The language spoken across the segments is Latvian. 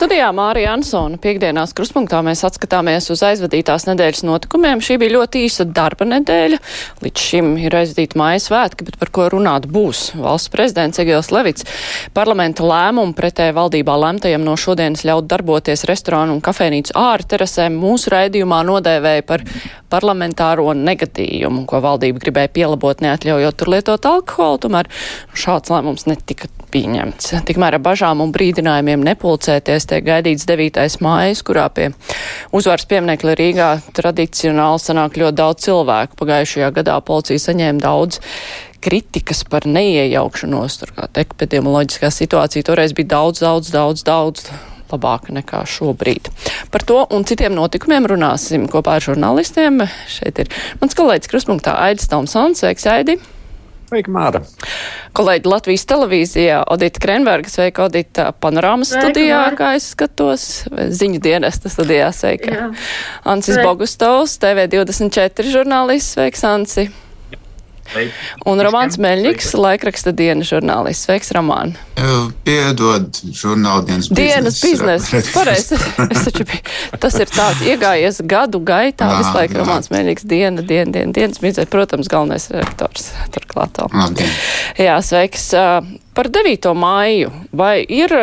Studijā Mārija Ansona. Piektdienās kruspunktā mēs atskatāmies uz aizvadītās nedēļas notikumiem. Šī bija ļoti īsa darba nedēļa. Līdz šim ir aizvadīta mājas svētki, bet par ko runāt būs. Valsts prezidents Egils Levits parlamenta lēmumu pretēji valdībā lemtajam no šodienas ļaut darboties restorānu un kafēnīcu ārterasēm mūsu raidījumā nodēvēja par parlamentāro negatīvumu, ko valdība gribēja pielabot neatļaujot tur lietot alkoholu. Tomēr šāds lēmums netika pieņemts. Tikmēr ar bažām un brīdinājumiem nepulcēties tiek gaidīts 9. mājas, kurā pie uzvaras pieminekļa Rīgā tradicionāli sanāk ļoti daudz cilvēku. Pagājušajā gadā policija saņēma daudz kritikas par neiejaukšanos, turklāt epidemioloģiskā situācija toreiz bija daudz, daudz, daudz, daudz labāka nekā šobrīd. Par to un citiem notikumiem runāsim kopā ar žurnālistiem. Šeit ir mans kolēģis Kruspunktā Aidis Tomsons. Sveiks, Aidi! Sveika, Māra! Kolēģi Latvijas televīzijā Odita Krenberga, sveika Odita panorāmas Sveika, studijā, Māra. kā es skatos, ziņu dienesta studijā, sveika. Jā. Ansis Sveika. Bogustovs, TV24 žurnālists, sveiks Ansi. Un Romāns Meļņiks, laikraksta dienas žurnālists, sveiks Romān. Piedod, žurnāldienas Dienas biznesa, pareizi. Es taču biju, tas ir tāds iegājies gadu gaitā, visu laiku jā. Romāns Meļņiks, diena, diena, diena, dienas biznesa, protams, galvenais redaktors turklāt. Jā, sveiks. Par 9. māju. Vai ir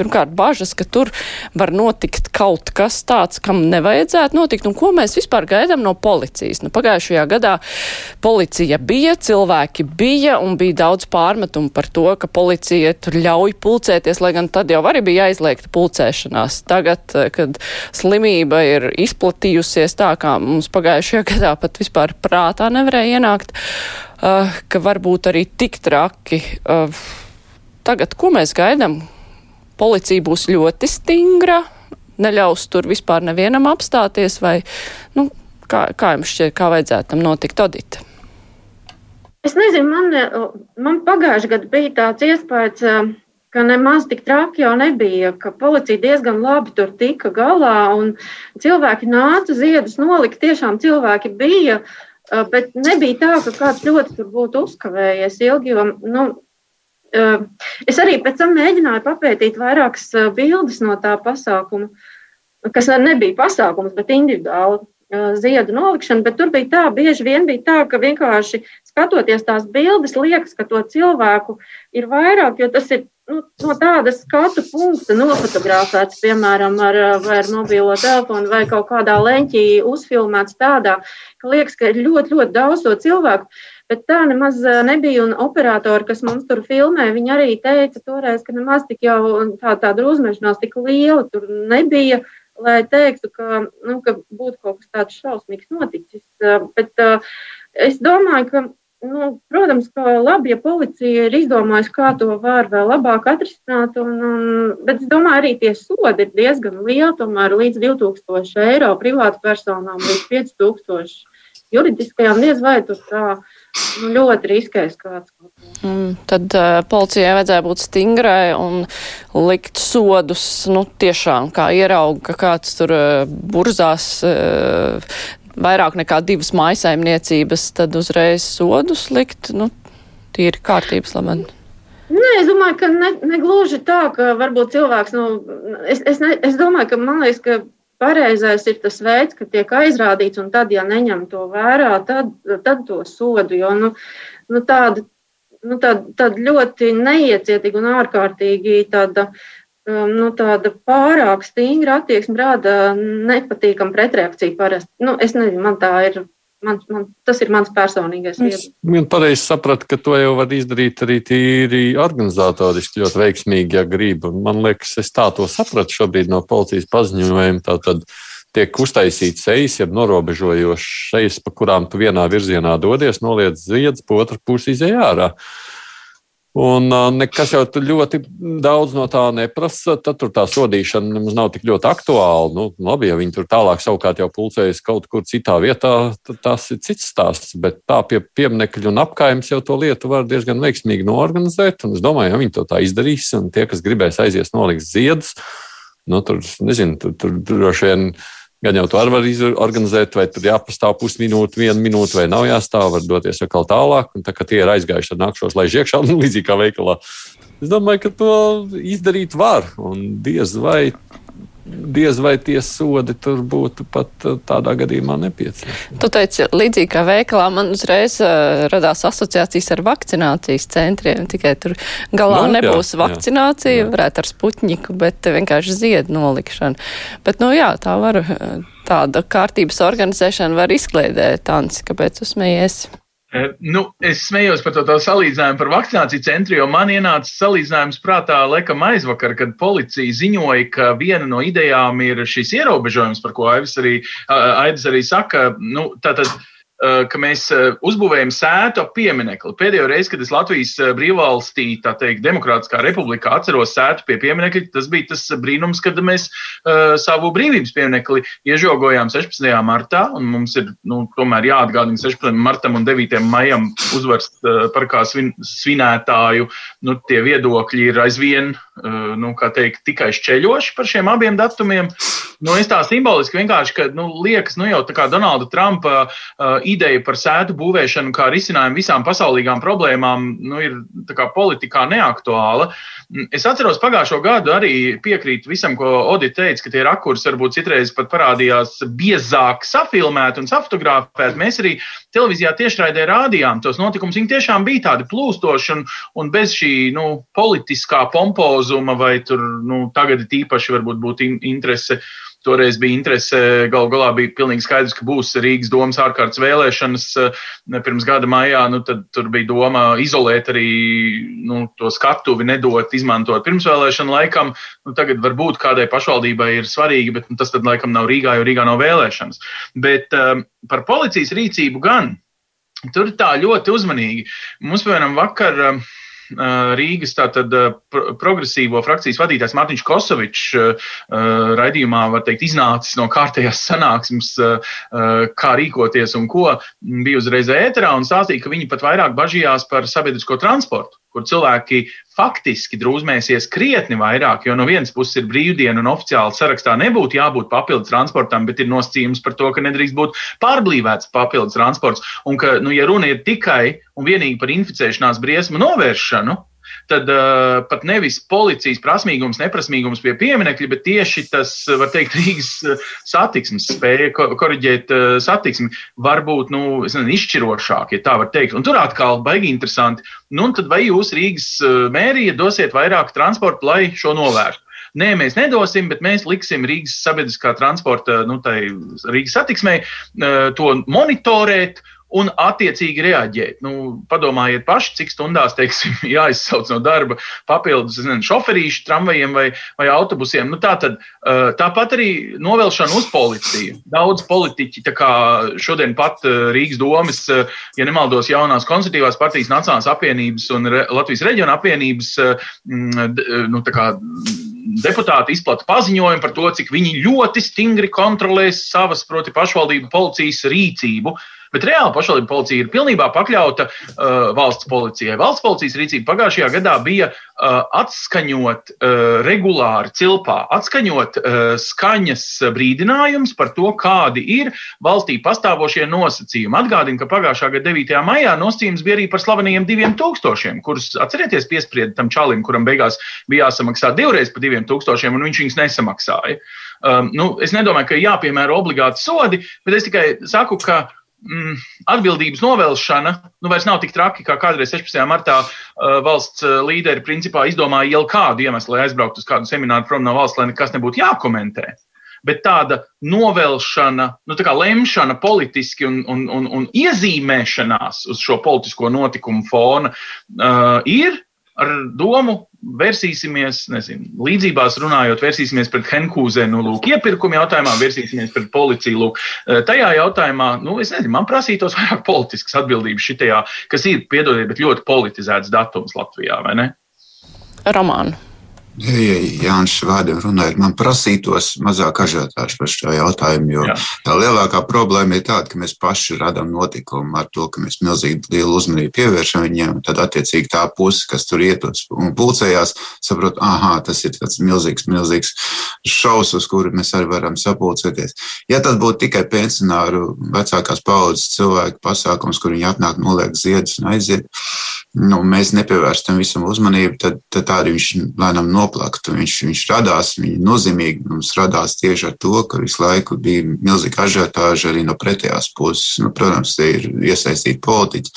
pirmkārt bažas, ka tur var notikt kaut kas tāds, kam nevajadzētu notikt, un ko mēs vispār gaidām no policijas? Nu, pagājušajā gadā policija bija, cilvēki bija, un bija daudz pārmetumu par to, ka policija tur ļauj pulcēties, lai gan tad jau arī bija aizliegta pulcēšanās. Tagad, ā, kad slimība ir izplatījusies tā, kā mums pagājušajā gadā pat vispār prātā nevarēja ienākt, uh, ka varbūt arī tik traki. Uh, tagad, ko mēs gaidām? Policija būs ļoti stingra, neļaus tur vispār nevienam apstāties, vai, nu, kā, kā jums šķiet, kā vajadzētu tam notikt, Odita? Es nezinu, man, man pagājušajā gadā bija tāds iespējas, eh, ka nemaz tik traki jau nebija, ka policija diezgan labi tur tika galā un cilvēki nāca ziedus nolikt. Tiešām cilvēki bija, eh, bet nebija tā, ka kāds ļoti tur būtu uzkavējies ilgi. Jo, nu, es arī pēc tam mēģināju papētīt vairākas eh, bildes no tā pasākuma, kas nebija pasākums, bet individuāli eh, ziedu nolikšana, bet tur bija tā, bieži vien bija tā, ka vienkārši skatoties tās bildes, liekas, ka to cilvēku ir vairāk, jo tas ir nu, no tāda skatu punkta nofotografēts, piemēram, ar, vai ar mobilo telefonu vai kaut kādā leņķī uzfilmēts tādā, ka liekas, ka ir ļoti, ļoti daudz to cilvēku. Bet tā nemaz nebija. Un operatori, kas mums tur filmē, viņi arī teica toreiz, ka nemaz tik jau tā, tā drusmeļšanās tik liela tur nebija lai teiktu, ka, nu, ka būtu kaut kas tāds šausmīgs noticis. Bet uh, es domāju, ka, nu, protams, ka labi, ja policija ir izdomājusi, kā to var vēl labāk atrisināt, un, un, bet es domāju, arī tie sodi ir diezgan lieli, tomēr līdz 2000 eiro privātu personām, līdz 5000 juridiskajām diez vai tur tā nu, ļoti riskēs kāds. Mm, tad uh, policijai vajadzēja būt stingrai un likt sodus, nu, tiešām, kā ierauga, ka kāds tur uh, burzās uh, vairāk nekā divas maisaimniecības, tad uzreiz sodus likt, nu, tīri kārtības labad. Nē, es domāju, ka ne, ne gluži tā, ka varbūt cilvēks, nu, es, es, ne, es domāju, ka man liekas, ka pareizais ir tas veids, ka tiek aizrādīts, un tad, ja neņem to vērā, tad, tad to sodu. Jo nu, nu, tāda, nu, tāda, tāda ļoti neiecietīga un ārkārtīgi tāda. um, Nu, tāda pārāk stingra attieksme rada nepatīkamu pretreakciju. Parasti. Nu, es nezinu, man tā ir. Man, man, tas ir mans personīgais Es viedoklis. vien pareizi sapratu, ka to jau var izdarīt arī tīri organizatoriski ļoti veiksmīgi, ja grib. Un Man liekas, es tā to sapratu šobrīd no policijas paziņojuma. Tātad tiek uztaisīts sejas, jeb norobežojošs sejas, pa kurām tu vienā virzienā dodies, noliec ziedus, pa otru pusi izēj ārā. Un nekas jau tur ļoti daudz no tā neprasa. Tad tur tā sodīšana nemaz nav tik ļoti aktuāla. Nu, labi, ja viņi tur tālāk savukārt jau pulcējas kaut kur citā vietā, tad tas ir cits stāsts. Bet tā pie pieminiekļa un apkaimes jau to lietu var diezgan veiksmīgi norganizēt. Un es domāju, ja viņi to tā izdarīs, un tie, kas gribēs aizies nolikt ziedus, nu, tur, nezinu, tur, tur droši vien Gan jau to arī var organizēt, vai tur jāpastāv pusminūte, viena minūte, vai nav jāstāv, var doties atkal tālāk. Un tā kā tie ir aizgājuši, tad nākšos laiž iekšā, nu, līdzīgi kā veikalā. Es domāju, ka to izdarīt var, un diez vai diez vai tie sodi tur būtu pat uh, tādā gadījumā nepieciešami. Tu teici, līdzīgi kā veikalā, man uzreiz uh, radās asociācijas ar vakcinācijas centriem. Tikai tur galā nu, nebūs jā, vakcinācija, jā. varētu ar spuķņiku, bet vienkārši ziedu nolikšana. Bet, nu jā, tā var, uh, tāda kārtības organizēšana var izkliedēt, Tansi, kāpēc uzsmējies? Eh, nu, es smējos par to, to salīdzinājumu par vakcināciju centru, jo man ienāca salīdzinājums prātā laikam aizvakar, kad policija ziņoja, ka viena no idejām ir šis ierobežojums, par ko Aidis arī, Aidis arī saka. Nu, tātad, Eh, ka mēs eh, uzbūvējam sētu ap pieminekli. Pēdējo reizi, kad es Latvijas eh, brīvvalstī, tā teikt, Demokrātiskā republikā atceros sētu pie pieminekļa, tas bija tas brīnums, kad mēs uh, savu brīvības pieminekli iežogojām 16. martā, mums ir nu, tomēr jāatgādina 16. martam un 9. maijam uzvars uh, par kā svin, svinētāju. Nu, viedokļi ir aizvien, uh, nu, kā teikt, tikai šķeļoši par šiem abiem datumiem. Nu, es tā simboliski vienkārši, ka, nu, liekas, nu jau tā kā Donalda Trumpa uh, ideja par sētu būvēšanu kā risinājumu visām pasaulīgām problēmām nu, ir politikā neaktuāla. Es atceros pagājušo gadu arī piekrītu visam, ko Odita teica, ka tie rakurs varbūt citreiz pat parādījās biezāk safilmēt un safotografēt. Mēs arī televīzijā tiešraidē rādījām tos notikumus. Viņi tiešām bija tādi plūstoši un, un bez šī nu, politiskā pompozuma vai tur nu, tagad īpaši varbūt būtu interese. Uh, Toreiz bija interese, galu galā bija pilnīgi skaidrs, ka būs Rīgas domas ārkārtas vēlēšanas eh, pirms gada maijā. Nu, tad tur bija doma izolēt arī nu, to skatuvi, nedot izmantot pirmsvēlēšanu laikam. Nu, tagad varbūt kādai pašvaldībai ir svarīgi, bet nu, tas tad laikam nav Rīgā, jo Rīgā nav vēlēšanas. Bet um, par policijas rīcību gan. Tur tā ļoti uzmanīgi. Mums, piemēram, vakar. Uh, Rīgas tātad progresīvo frakcijas vadītājs Mārtiņš Kosovičs raidījumā, var teikt, iznācis no kārtējās sanāksmes, kā rīkoties un ko, bija uzreiz ēterā un stāstīja, ka viņi pat vairāk bažījās par sabiedrisko transportu kur cilvēki faktiski drūzmēsies krietni vairāk, jo no vienas puses ir brīvdiena un oficiāli sarakstā nebūtu jābūt papildus transportam, bet ir nosacījums par to, ka nedrīkst būt pārblīvēts papildus transports. Un ka, nu, ja runa ir tikai un vienīgi par inficēšanās briesmu novēršanu, tad uh, pat nevis policijas prasmīgums, neprasmīgums pie pieminiekļa, bet tieši tas, var teikt, Rīgas satiksmes spēja ko koriģēt uh, satiksmi var būt nu, nezinu, izšķirošāk, ja tā var teikt. Un tur atkal baigi interesanti. Nu, tad vai jūs Rīgas mērija dosiet vairāk transporta, lai šo novērstu? Nē, mēs nedosim, bet mēs liksim Rīgas sabiedriskā transporta, nu, tai Rīgas satiksmei to monitorēt un attiecīgi reaģēt. Nu, padomājiet paši, cik stundās teiksim, jāizsauc no darba papildus nezinu, šoferīšu, tramvajiem vai, vai autobusiem. Nu, tā tad, tāpat arī novelšana uz policiju. Daudz politiķi, kā šodien pat Rīgas domas, ja nemaldos, jaunās konservatīvās partijas Nacionālās apvienības un Latvijas reģiona apvienības nu, deputāti izplata paziņojumu par to, cik viņi ļoti stingri kontrolēs savas, proti, pašvaldību policijas rīcību. Uh, Bet reāli pašvaldību policija ir pilnībā pakļauta uh, valsts policijai. Valsts policijas rīcība pagājušajā gadā bija uh, atskaņot uh, regulāri cilpā, atskaņot uh, skaņas brīdinājums par to, kādi ir valstī pastāvošie nosacījumi. Atgādinu, ka pagājušā gada 9. maijā nosacījums bija arī par slavenajiem 2000, kurus atcerieties piesprieda tam čalim, kuram beigās bija jāsamaksā divreiz par 2000, un viņš viņus nesamaksāja. Um, nu, es nedomāju, ka jāpiemēro obligāti sodi, bet es tikai saku, ka mm, atbildības novelšana nu, vairs nav tik traki, kā kādreiz 16. martā uh, valsts uh, līderi principā izdomāja jau kādu iemeslu, lai aizbrauktu uz kādu semināru prom no valsts, lai nekas nebūtu jākomentē. Bet tāda novelšana, nu, tā kā lemšana politiski un, un, un, un iezīmēšanās uz šo politisko notikumu fona uh, ir ar domu Vērsīsimies, nezinu, līdzībās runājot, vērsīsimies pret Henkūzenu, lūk, iepirkumu jautājumā, vērsīsimies pret policiju, lūk. Eh, tajā jautājumā, nu, es nezinu, man prasītos vairāk politiskas atbildības šitajā, kas ir, piedodiet, bet ļoti politizēts datums Latvijā, vai ne? Romānu. Ja, ja Jānis vārdiem runājot, man prasītos mazāk ažiotāžu par šo jautājumu, jo Jā. tā lielākā problēma ir tāda, ka mēs paši radām notikumu ar to, ka mēs milzīgi lielu uzmanību pievēršam viņiem, tad attiecīgi tā puse, kas tur ietos un pulcējās, saprot, aha, tas ir tāds milzīgs, milzīgs šaus, uz kuru mēs arī varam sapulcēties. Ja tas būtu tikai pensionāru vecākās paudzes cilvēku pasākums, kur viņi atnāk, noliek ziedus un aiziet, nu, mēs nepievērstam visam uzmanību, tad, tad arī viņš lēnām noplaktu. Viņš, viņš radās, viņa nozīmīgi mums radās tieši ar to, ka visu laiku bija milzīga ažiotāža arī no pretējās puses. Nu, protams, ir iesaistīti politiķi,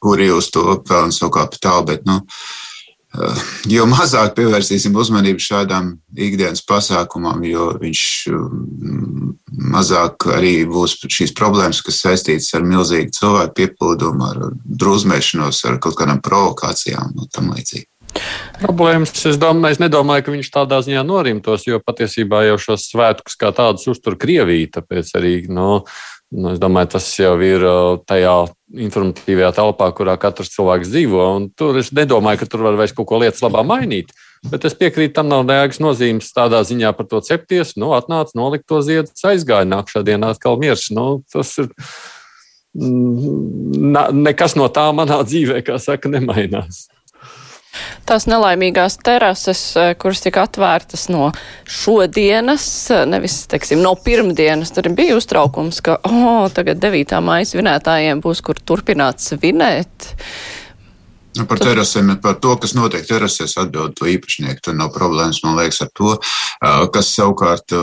kuri uz to pelna savu kapitālu, bet, nu, eh, Jo mazāk pievērsīsim uzmanību šādām ikdienas pasākumam, jo viņš mm, mazāk arī būs šīs problēmas, kas saistītas ar milzīgu cilvēku piepildumu, ar drūzmēšanos, ar kaut kādām provokācijām un tam līdzīgi. Problēmas, es, domāju, es nedomāju, ka viņš tādā ziņā norimtos, jo patiesībā jau šos svētkus kā tādus uztur Krievija. Tāpēc arī nu, nu, es domāju, tas jau ir tajā informatīvajā telpā, kurā katrs cilvēks dzīvo. Tur es nedomāju, ka tur var vairs kaut ko lietas labā mainīt. Bet es piekrītu, tam nav nekādas nozīmes tādā ziņā par to cepties. Nu, atnāca, nolikt to ziedu, aizgāja nākamā dienā atkal miers. Nu, tas ir. Mm, nekas no tā manā dzīvē, kā saka, nemainās. Tās nelaimīgās terases, eh, kuras tika atvērtas no šodienas, eh, nevis, teiksim, no pirmdienas, tur bija uztraukums, ka, o, oh, tagad 9. maija svinētājiem būs, kur turpināt svinēt. Nu, par terasēm, par to, kas notiek terasēs, atbild to īpašnieku. Tur nav problēmas, man liekas, ar to, kas savukārt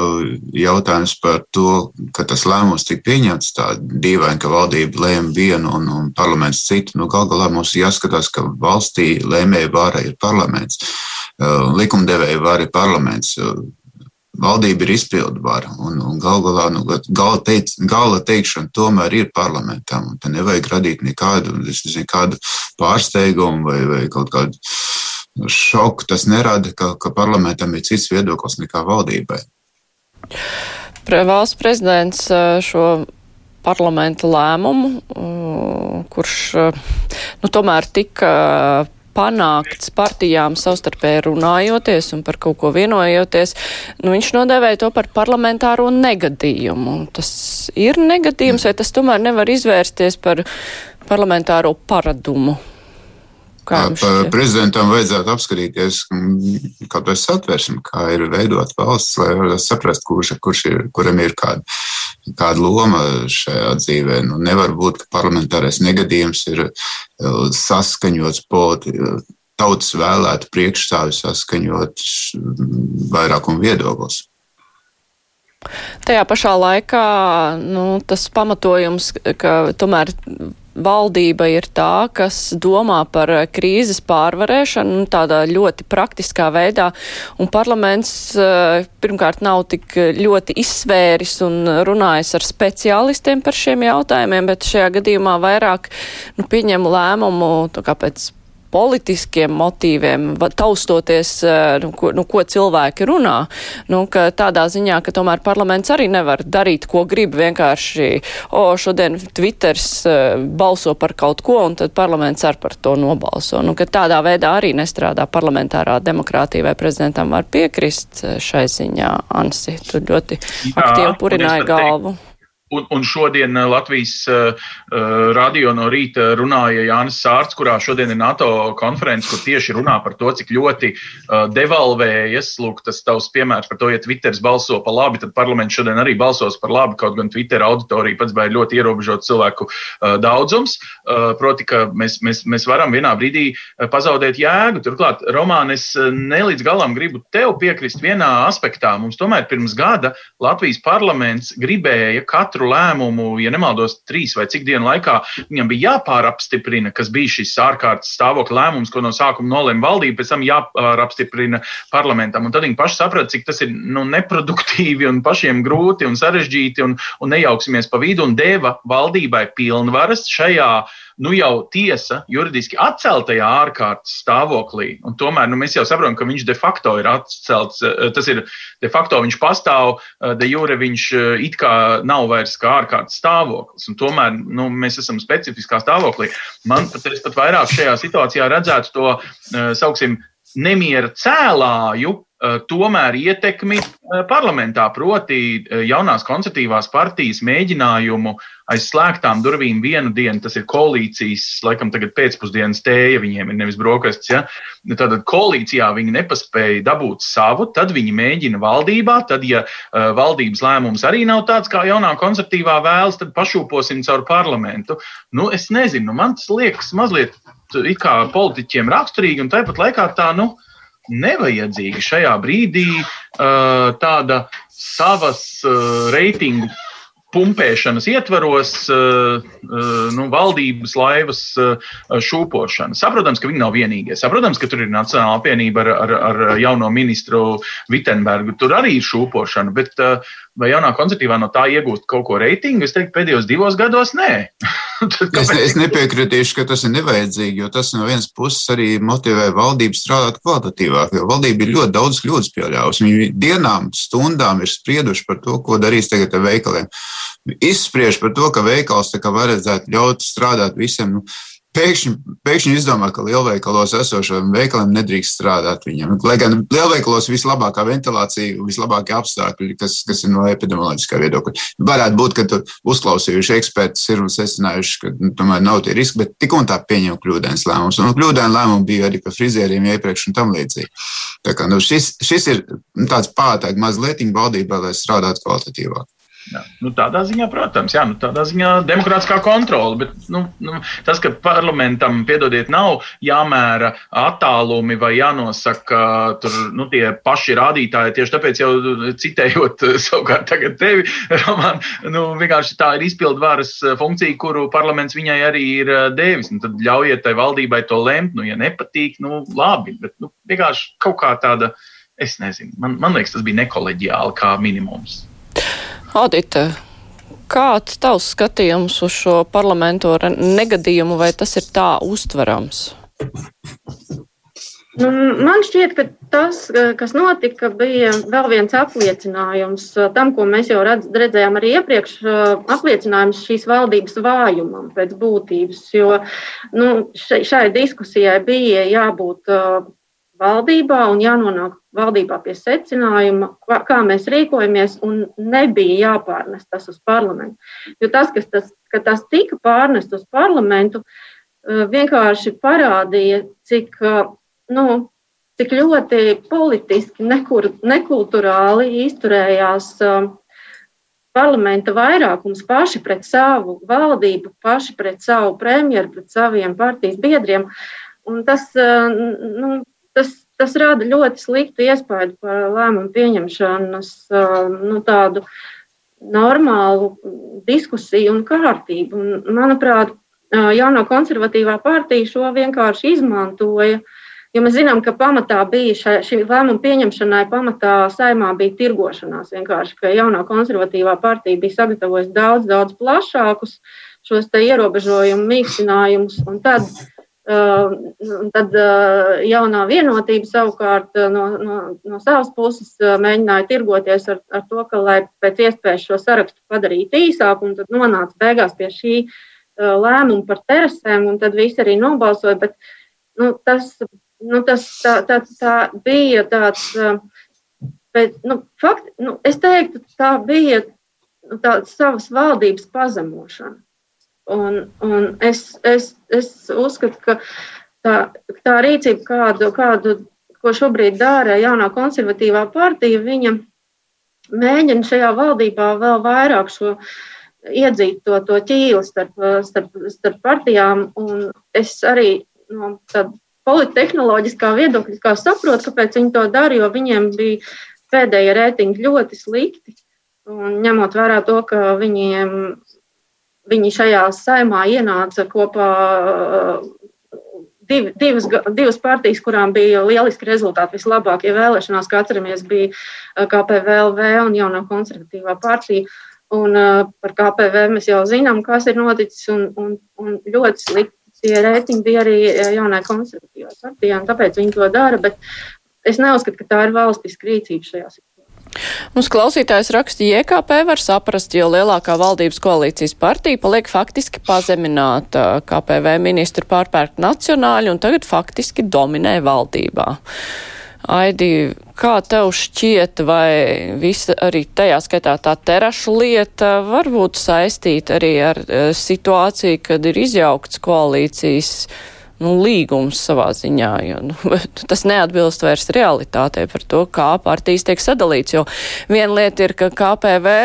jautājums par to, ka tas lēmums tika pieņemts tā dīvaini, ka valdība lēma vienu un, un parlaments citu. Nu, gal galā mums jāskatās, ka valstī lēmēja vāra ir parlaments. Likumdevēja vāra ir parlaments valdība ir izpildu vara. Un, un gal galā nu, gala, teic, gala teikšana tomēr ir parlamentam. Te nevajag radīt nekādu nezinu, kādu pārsteigumu vai, vai kaut kādu šoku. Tas nerada, ka, ka parlamentam ir cits viedoklis nekā valdībai. Valsts prezidents šo parlamenta lēmumu, kurš nu, tomēr tika panākts partijām savstarpēji runājoties un par kaut ko vienojoties, nu, viņš nodēvēja to par parlamentāro negadījumu. Tas ir negadījums, vai tas tomēr nevar izvērsties par parlamentāro paradumu? Prezidentam vajadzētu apskatīties, kaut vai satversmi, kā ir veidot valsts, lai varētu saprast, kurš, kurš ir, kuram ir kāda, kāda loma šajā dzīvē. Nu, nevar būt, ka parlamentārais negadījums ir saskaņots politi, tautas vēlētu priekšstāvi saskaņot vairākumu viedoklis. Tajā pašā laikā nu, tas pamatojums, ka tomēr valdība ir tā, kas domā par krīzes pārvarēšanu nu, tādā ļoti praktiskā veidā, un parlaments eh, pirmkārt nav tik ļoti izsvēris un runājis ar speciālistiem par šiem jautājumiem, bet šajā gadījumā vairāk nu, pieņem lēmumu pēc politiskiem motīviem, taustoties, eh, nu, ko, nu, ko cilvēki runā. Nu, tādā ziņā, ka tomēr parlaments arī nevar darīt, ko grib vienkārši, o, šodien Twitters eh, balso par kaut ko, un tad parlaments ar par to nobalso. Nu, tādā veidā arī nestrādā parlamentārā demokrātija, vai prezidentam var piekrist eh, šai ziņā, Ansi, tu ļoti Jā, aktīvi purināja galvu. Teikt Un, un šodien uh, Latvijas uh, radio no rīta runāja Jānis Sārts, kurā šodien ir NATO konference, kur tieši runā par to, cik ļoti uh, devalvējas. Lūk, tas tavs piemērs par to, ja Twitteris balso par labi, tad parlaments šodien arī balsos par labi, kaut gan Twitter auditorija pats bija ļoti ierobežot cilvēku uh, daudzums. Uh, proti, ka mēs, mēs, mēs varam vienā brīdī pazaudēt jēgu. Turklāt, Romāna, es nelīdz galam gribu tev piekrist vienā aspektā. Mums tomēr pirms gada Latvijas parlaments gribēja katru katru lēmumu, ja nemaldos, trīs vai cik dienu laikā viņam bija jāpārapstiprina, kas bija šis ārkārtas stāvokļa lēmums, ko no sākuma nolēma valdība, pēc tam jāpārapstiprina parlamentam. Un tad viņi paši saprata, cik tas ir nu, neproduktīvi un pašiem grūti un sarežģīti un, un nejauksimies pa vidu un deva valdībai pilnvaras šajā nu jau tiesa juridiski atceltajā ārkārtas stāvoklī. Un tomēr nu, mēs jau saprotam, ka viņš de facto ir atcelts. Eh, tas ir de facto viņš pastāv, eh, de jure viņš eh, it kā nav vairs kā ārkārtas stāvoklis. Un tomēr nu, mēs esam specifiskā stāvoklī. Man pat, pat vairāk šajā situācijā redzētu to, sauksim, nemiera cēlāju tomēr ietekmi eh, parlamentā, proti, eh, jaunās konservatīvās partijas mēģinājumu aiz slēgtām durvīm vienu dienu, tas ir koalīcijas, laikam, tagad pēcpusdienas tēja, viņiem ir nevis brokastis. Ja? Tad koalīcijā viņi nepaspēja dabūt savu, tad viņi mēģina valdībā, tad, ja valdības lēmums arī nav tāds, kā jaunā konservatīvā vēlas, tad pašūposim caur parlamentu. Nu, es nezinu, man tas liekas mazliet kā politiķiem raksturīgi, un tāpat laikā tā, nu, nevajadzīga šajā brīdī uh, tāda savas uh, reitingu pumpēšanas ietvaros uh, nu, valdības laivas šūpošana. Saprotams, ka viņi nav vienīgie. Saprotams, ka tur ir Nacionāla apvienība ar, ar, ar jauno ministru Vitsenbergu. Tur arī ir šūpošana. Bet, uh, vai jaunā koncertīvā no tā iegūst kaut ko reitingu? Es teiktu, pēdējos divos gados nē. es, es nepiekritīšu, ka tas ir nevajadzīgi, jo tas no vienas puses arī motivē valdību strādāt kvalitatīvāk. Jo valdība ir ļoti daudz kļūdas pieļāvusi. Viņi dienām, stundām ir sprieduši par to, ko darīs tagad ar veikaliem. Izspriež par to, ka veikals vajadzētu ļaut strādāt visiem. Nu, pēkšņi, pēkšņi izdomā, ka lielveikalos esošiem veikaliem nedrīkst strādāt viņam. Lai gan lielveikalos vislabākā ventilācija, vislabākie apstākļi, kas, kas ir no epidemioloģiskā viedokļa. Varētu būt, ka tur uzklausījuši ekspertus ir un secinājuši, ka nu, tomēr nav tie riski, bet tik un tā pieņem kļūdains lēmums. Un kļūdaini lēmumi bija arī par frizieriem iepriekš un tam līdzīgi. Tā kā nu, šis, šis ir tāds pātāk mazliet valdībā, lai strādātu kvalitatīvāk. Jā. Nu, tādā ziņā, protams, jā, nu, tādā ziņā demokrātiskā kontrole. Bet nu, nu, tas, ka parlamentam, piedodiet, nav jāmēra attālumi vai jānosaka tur, nu, tie paši rādītāji, tieši tāpēc, jau citējot savukārt tagad tevi, Roman, nu, vienkārši tā ir izpildvaras funkcija, kuru parlaments viņai arī ir devis. Nu, tad ļaujiet tai valdībai to lemt, nu, ja nepatīk, nu, labi, bet nu, vienkārši kaut kā tāda, es nezinu, man, man liekas, tas bija nekoleģiāli kā minimums. Audita, kāds tavs skatījums uz šo parlamentora negadījumu, vai tas ir tā uztverams? Nu, man šķiet, ka tas, kas notika, bija vēl viens apliecinājums tam, ko mēs jau redz, redzējām arī iepriekš, apliecinājums šīs valdības vājumam pēc būtības. Jo nu, šai diskusijai bija jābūt valdībā un jānonāk valdībā pie secinājuma, kā mēs rīkojamies, un nebija jāpārnest tas uz parlamentu. Jo tas, kas tas, tas tika pārnest uz parlamentu, eh, vienkārši parādīja, cik, eh, nu, cik ļoti politiski, nekur, nekulturāli izturējās eh, parlamenta vairākums paši pret savu valdību, paši pret savu premjeru, pret saviem partijas biedriem. Un tas, nu, tas, tas rada ļoti sliktu iespēju par lēmumu pieņemšanas nu, tādu normālu diskusiju un kārtību. Un, manuprāt, jauno konservatīvā partija šo vienkārši izmantoja. Jo mēs zinām, ka pamatā bija šai, šī lēmuma pieņemšanai, pamatā saimā bija tirgošanās. Vienkārši, ka jaunā konservatīvā partija bija sagatavojusi daudz, daudz plašākus šos ierobežojumu mīkstinājumus. Tad uh, Un tad jaunā vienotība savukārt no, no, no savas puses mēģināja tirgoties ar, ar to, ka, lai pēc iespējas šo sarakstu padarītu īsāku, un tad nonāca beigās pie šī lēmuma par terasēm, un tad visi arī nobalsoja. Bet, nu, tas, nu, tas tā, tā, tā bija tāds, bet, nu, fakti, nu, es teiktu, tā bija nu, tāda savas valdības pazemošana. Un, un es, es, es uzskatu, ka tā, tā rīcība, kādu, kādu, ko šobrīd dara jaunā konservatīvā partija, viņa mēģina šajā valdībā vēl vairāk šo iedzīt to, to ķīli starp, starp, starp partijām. Un es arī no tāda politehnoloģiskā viedokļa saprotu, kāpēc viņi to dara, jo viņiem bija pēdējie reitingi ļoti slikti. Un ņemot vērā to, ka viņiem Viņi šajā saimā ienāca kopā div, divas, divas partijas, kurām bija lieliski rezultāti, vislabākie vēlēšanās, kā atceramies, bija KPVLV un jaunā konservatīvā partija. Un par KPV mēs jau zinām, kas ir noticis, un, un, un ļoti slikti tie reitingi bija arī jaunai konservatīvā partijā, un tāpēc viņi to dara, bet es neuzskatu, ka tā ir valstiska rīcība šajā situācijā. Mums klausītājs raksta, JKP var saprast, jo lielākā valdības koalīcijas partija paliek faktiski pazemināta, KPV ministru pārpērk nacionāļi un tagad faktiski dominē valdībā. Aidi, kā tev šķiet, vai visa arī tajā skaitā tā terašu lieta var būt saistīta arī ar uh, situāciju, kad ir izjaukts koalīcijas nu, līgums savā ziņā, jo nu, tas neatbilst vairs realitātei par to, kā partijas tiek sadalīts. Jo viena lieta ir, ka KPV,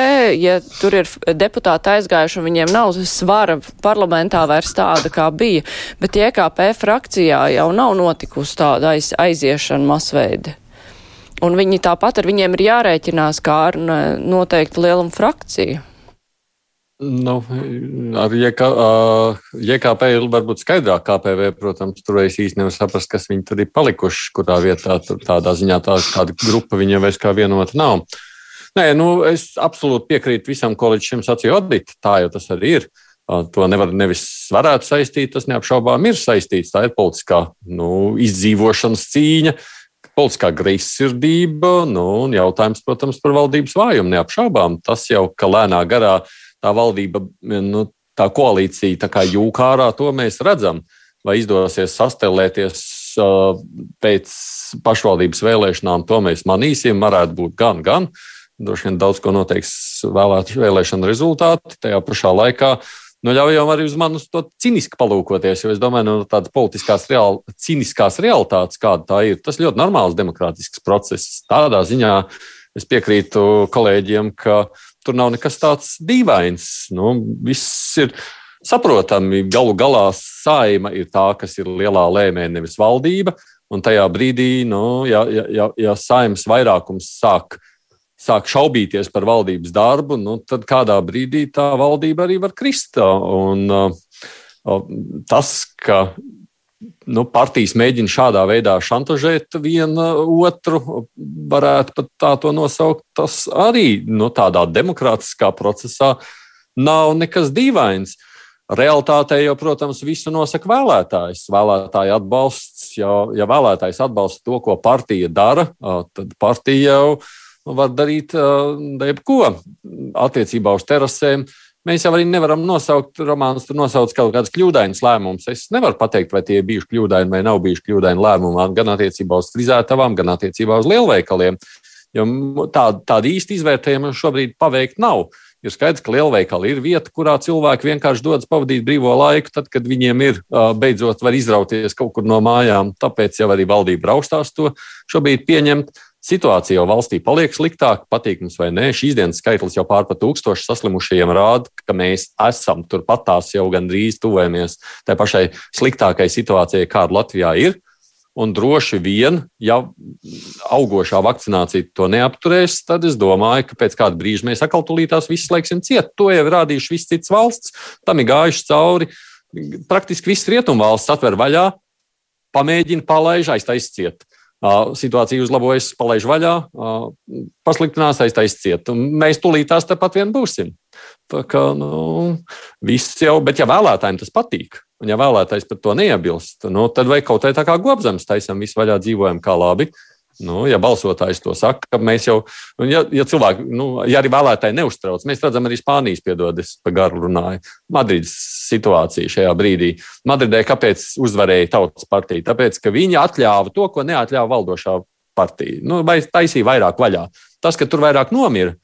ja tur ir deputāti aizgājuši un viņiem nav svara parlamentā vairs tāda, kā bija, bet IKP frakcijā jau nav notikusi tāda aiz, aiziešana masveida. Un viņi tāpat ar viņiem ir jārēķinās kā ar noteikti lielumu frakciju. Nu, ar JK, JKP ir varbūt skaidrāk, KPV, protams, tur es īsti nevaru saprast, kas viņi tur ir palikuši, kurā vietā tādā ziņā tā, tāda grupa viņiem vairs kā vienota nav. Nē, nu, es absolūti piekrītu visam, ko līdz šim sacīja Odita. Tā jau tas arī ir. To nevar nevis varētu saistīt, tas neapšaubām ir saistīts. Tā ir politiskā nu, izdzīvošanas cīņa, politiskā greizsirdība nu, un jautājums, protams, par valdības vājumu. Neapšaubām tas jau, ka lēnā garā tā valdība, nu, tā koalīcija tā kā jūka ārā, to mēs redzam. Vai izdosies sastelēties uh, pēc pašvaldības vēlēšanām, to mēs manīsim. Varētu būt gan, gan. Droši vien daudz ko noteiks vēlēt, vēlēšana rezultāti. Tajā pašā laikā nu, ļaujam arī uz manis to cīniski palūkoties, jo es domāju, no nu, tādas politiskās, real, cīniskās realitātes, kāda tā ir, tas ļoti normāls demokrātisks process. Tādā ziņā es piekrītu kolēģiem, ka uh, tur nav nekas tāds dīvains. Nu, viss ir saprotami. Galu galā saima ir tā, kas ir lielā lēmē, nevis valdība. Un tajā brīdī, nu, ja, ja, ja, saimnes vairākums sāk, sāk šaubīties par valdības darbu, nu, tad kādā brīdī tā valdība arī var krist. Un, uh, tas, ka nu, partijas mēģina šādā veidā šantažēt viena otru, varētu pat tā to nosaukt. Tas arī nu, tādā demokrātiskā procesā nav nekas dīvains. Realtātē jau, protams, visu nosaka vēlētājs. Vēlētāja atbalsts, ja, ja vēlētājs atbalsta to, ko partija dara, tad partija jau var darīt jebko attiecībā uz terasēm Mēs jau arī nevaram nosaukt, romāns tur nosauc kaut kādus kļūdainus lēmumus. Es nevaru pateikt, vai tie ir bijuši kļūdaini vai nav bijuši kļūdaini lēmumi, gan attiecībā uz frizētavām, gan attiecībā uz lielveikaliem. Jo tādu tā īsti izvērtējumu šobrīd paveikt nav. Ir skaidrs, ka lielveikali ir vieta, kurā cilvēki vienkārši dodas pavadīt brīvo laiku, tad, kad viņiem ir beidzot var izrauties kaut kur no mājām. Tāpēc jau arī valdība raustās to šobrīd pieņemt. Situācija jau valstī paliek sliktāka, patīk mums vai nē. Šīs dienas skaitlis jau pār pa tūkstošu saslimušajiem rāda, ka mēs esam turpat tās jau gandrīz tuvojamies tai pašai sliktākai situācijai, kāda Latvijā ir. Un droši vien, ja augošā vakcinācija to neapturēs, tad es domāju, ka pēc kāda brīža mēs atkal tulītās visus laiksim ciet. To jau ir rādījuši viss cits valsts, tam ir gājuši cauri. Praktiski viss rietumvalsts atver vaļā, pamēģina palaiž aiztaisīt ciet situācija uzlabojas, palaiž vaļā, pasliktinās, aiztaisiet. Mēs tūlītās tepat vien būsim. Tā kā nu, viss jau, bet ja vēlētājiem tas patīk, un ja vēlētājs par to neiebilst, nu, tad vai kaut kā tā kā gobzems taisam, visu vaļā dzīvojam kā labi. Nu, ja balsotājs to saka, ka mēs jau, ja, ja cilvēki, nu, ja arī vēlētāji neuztrauc, mēs redzam arī Spānijas, piedodas, pa garu runāju, Madrides situāciju šajā brīdī. Madridē kāpēc uzvarēja tautas partija? Tāpēc, ka viņi atļāva to, ko neatļāva valdošā partija. Nu, vai taisīja vairāk vaļā. Tas, ka tur vairāk nomira,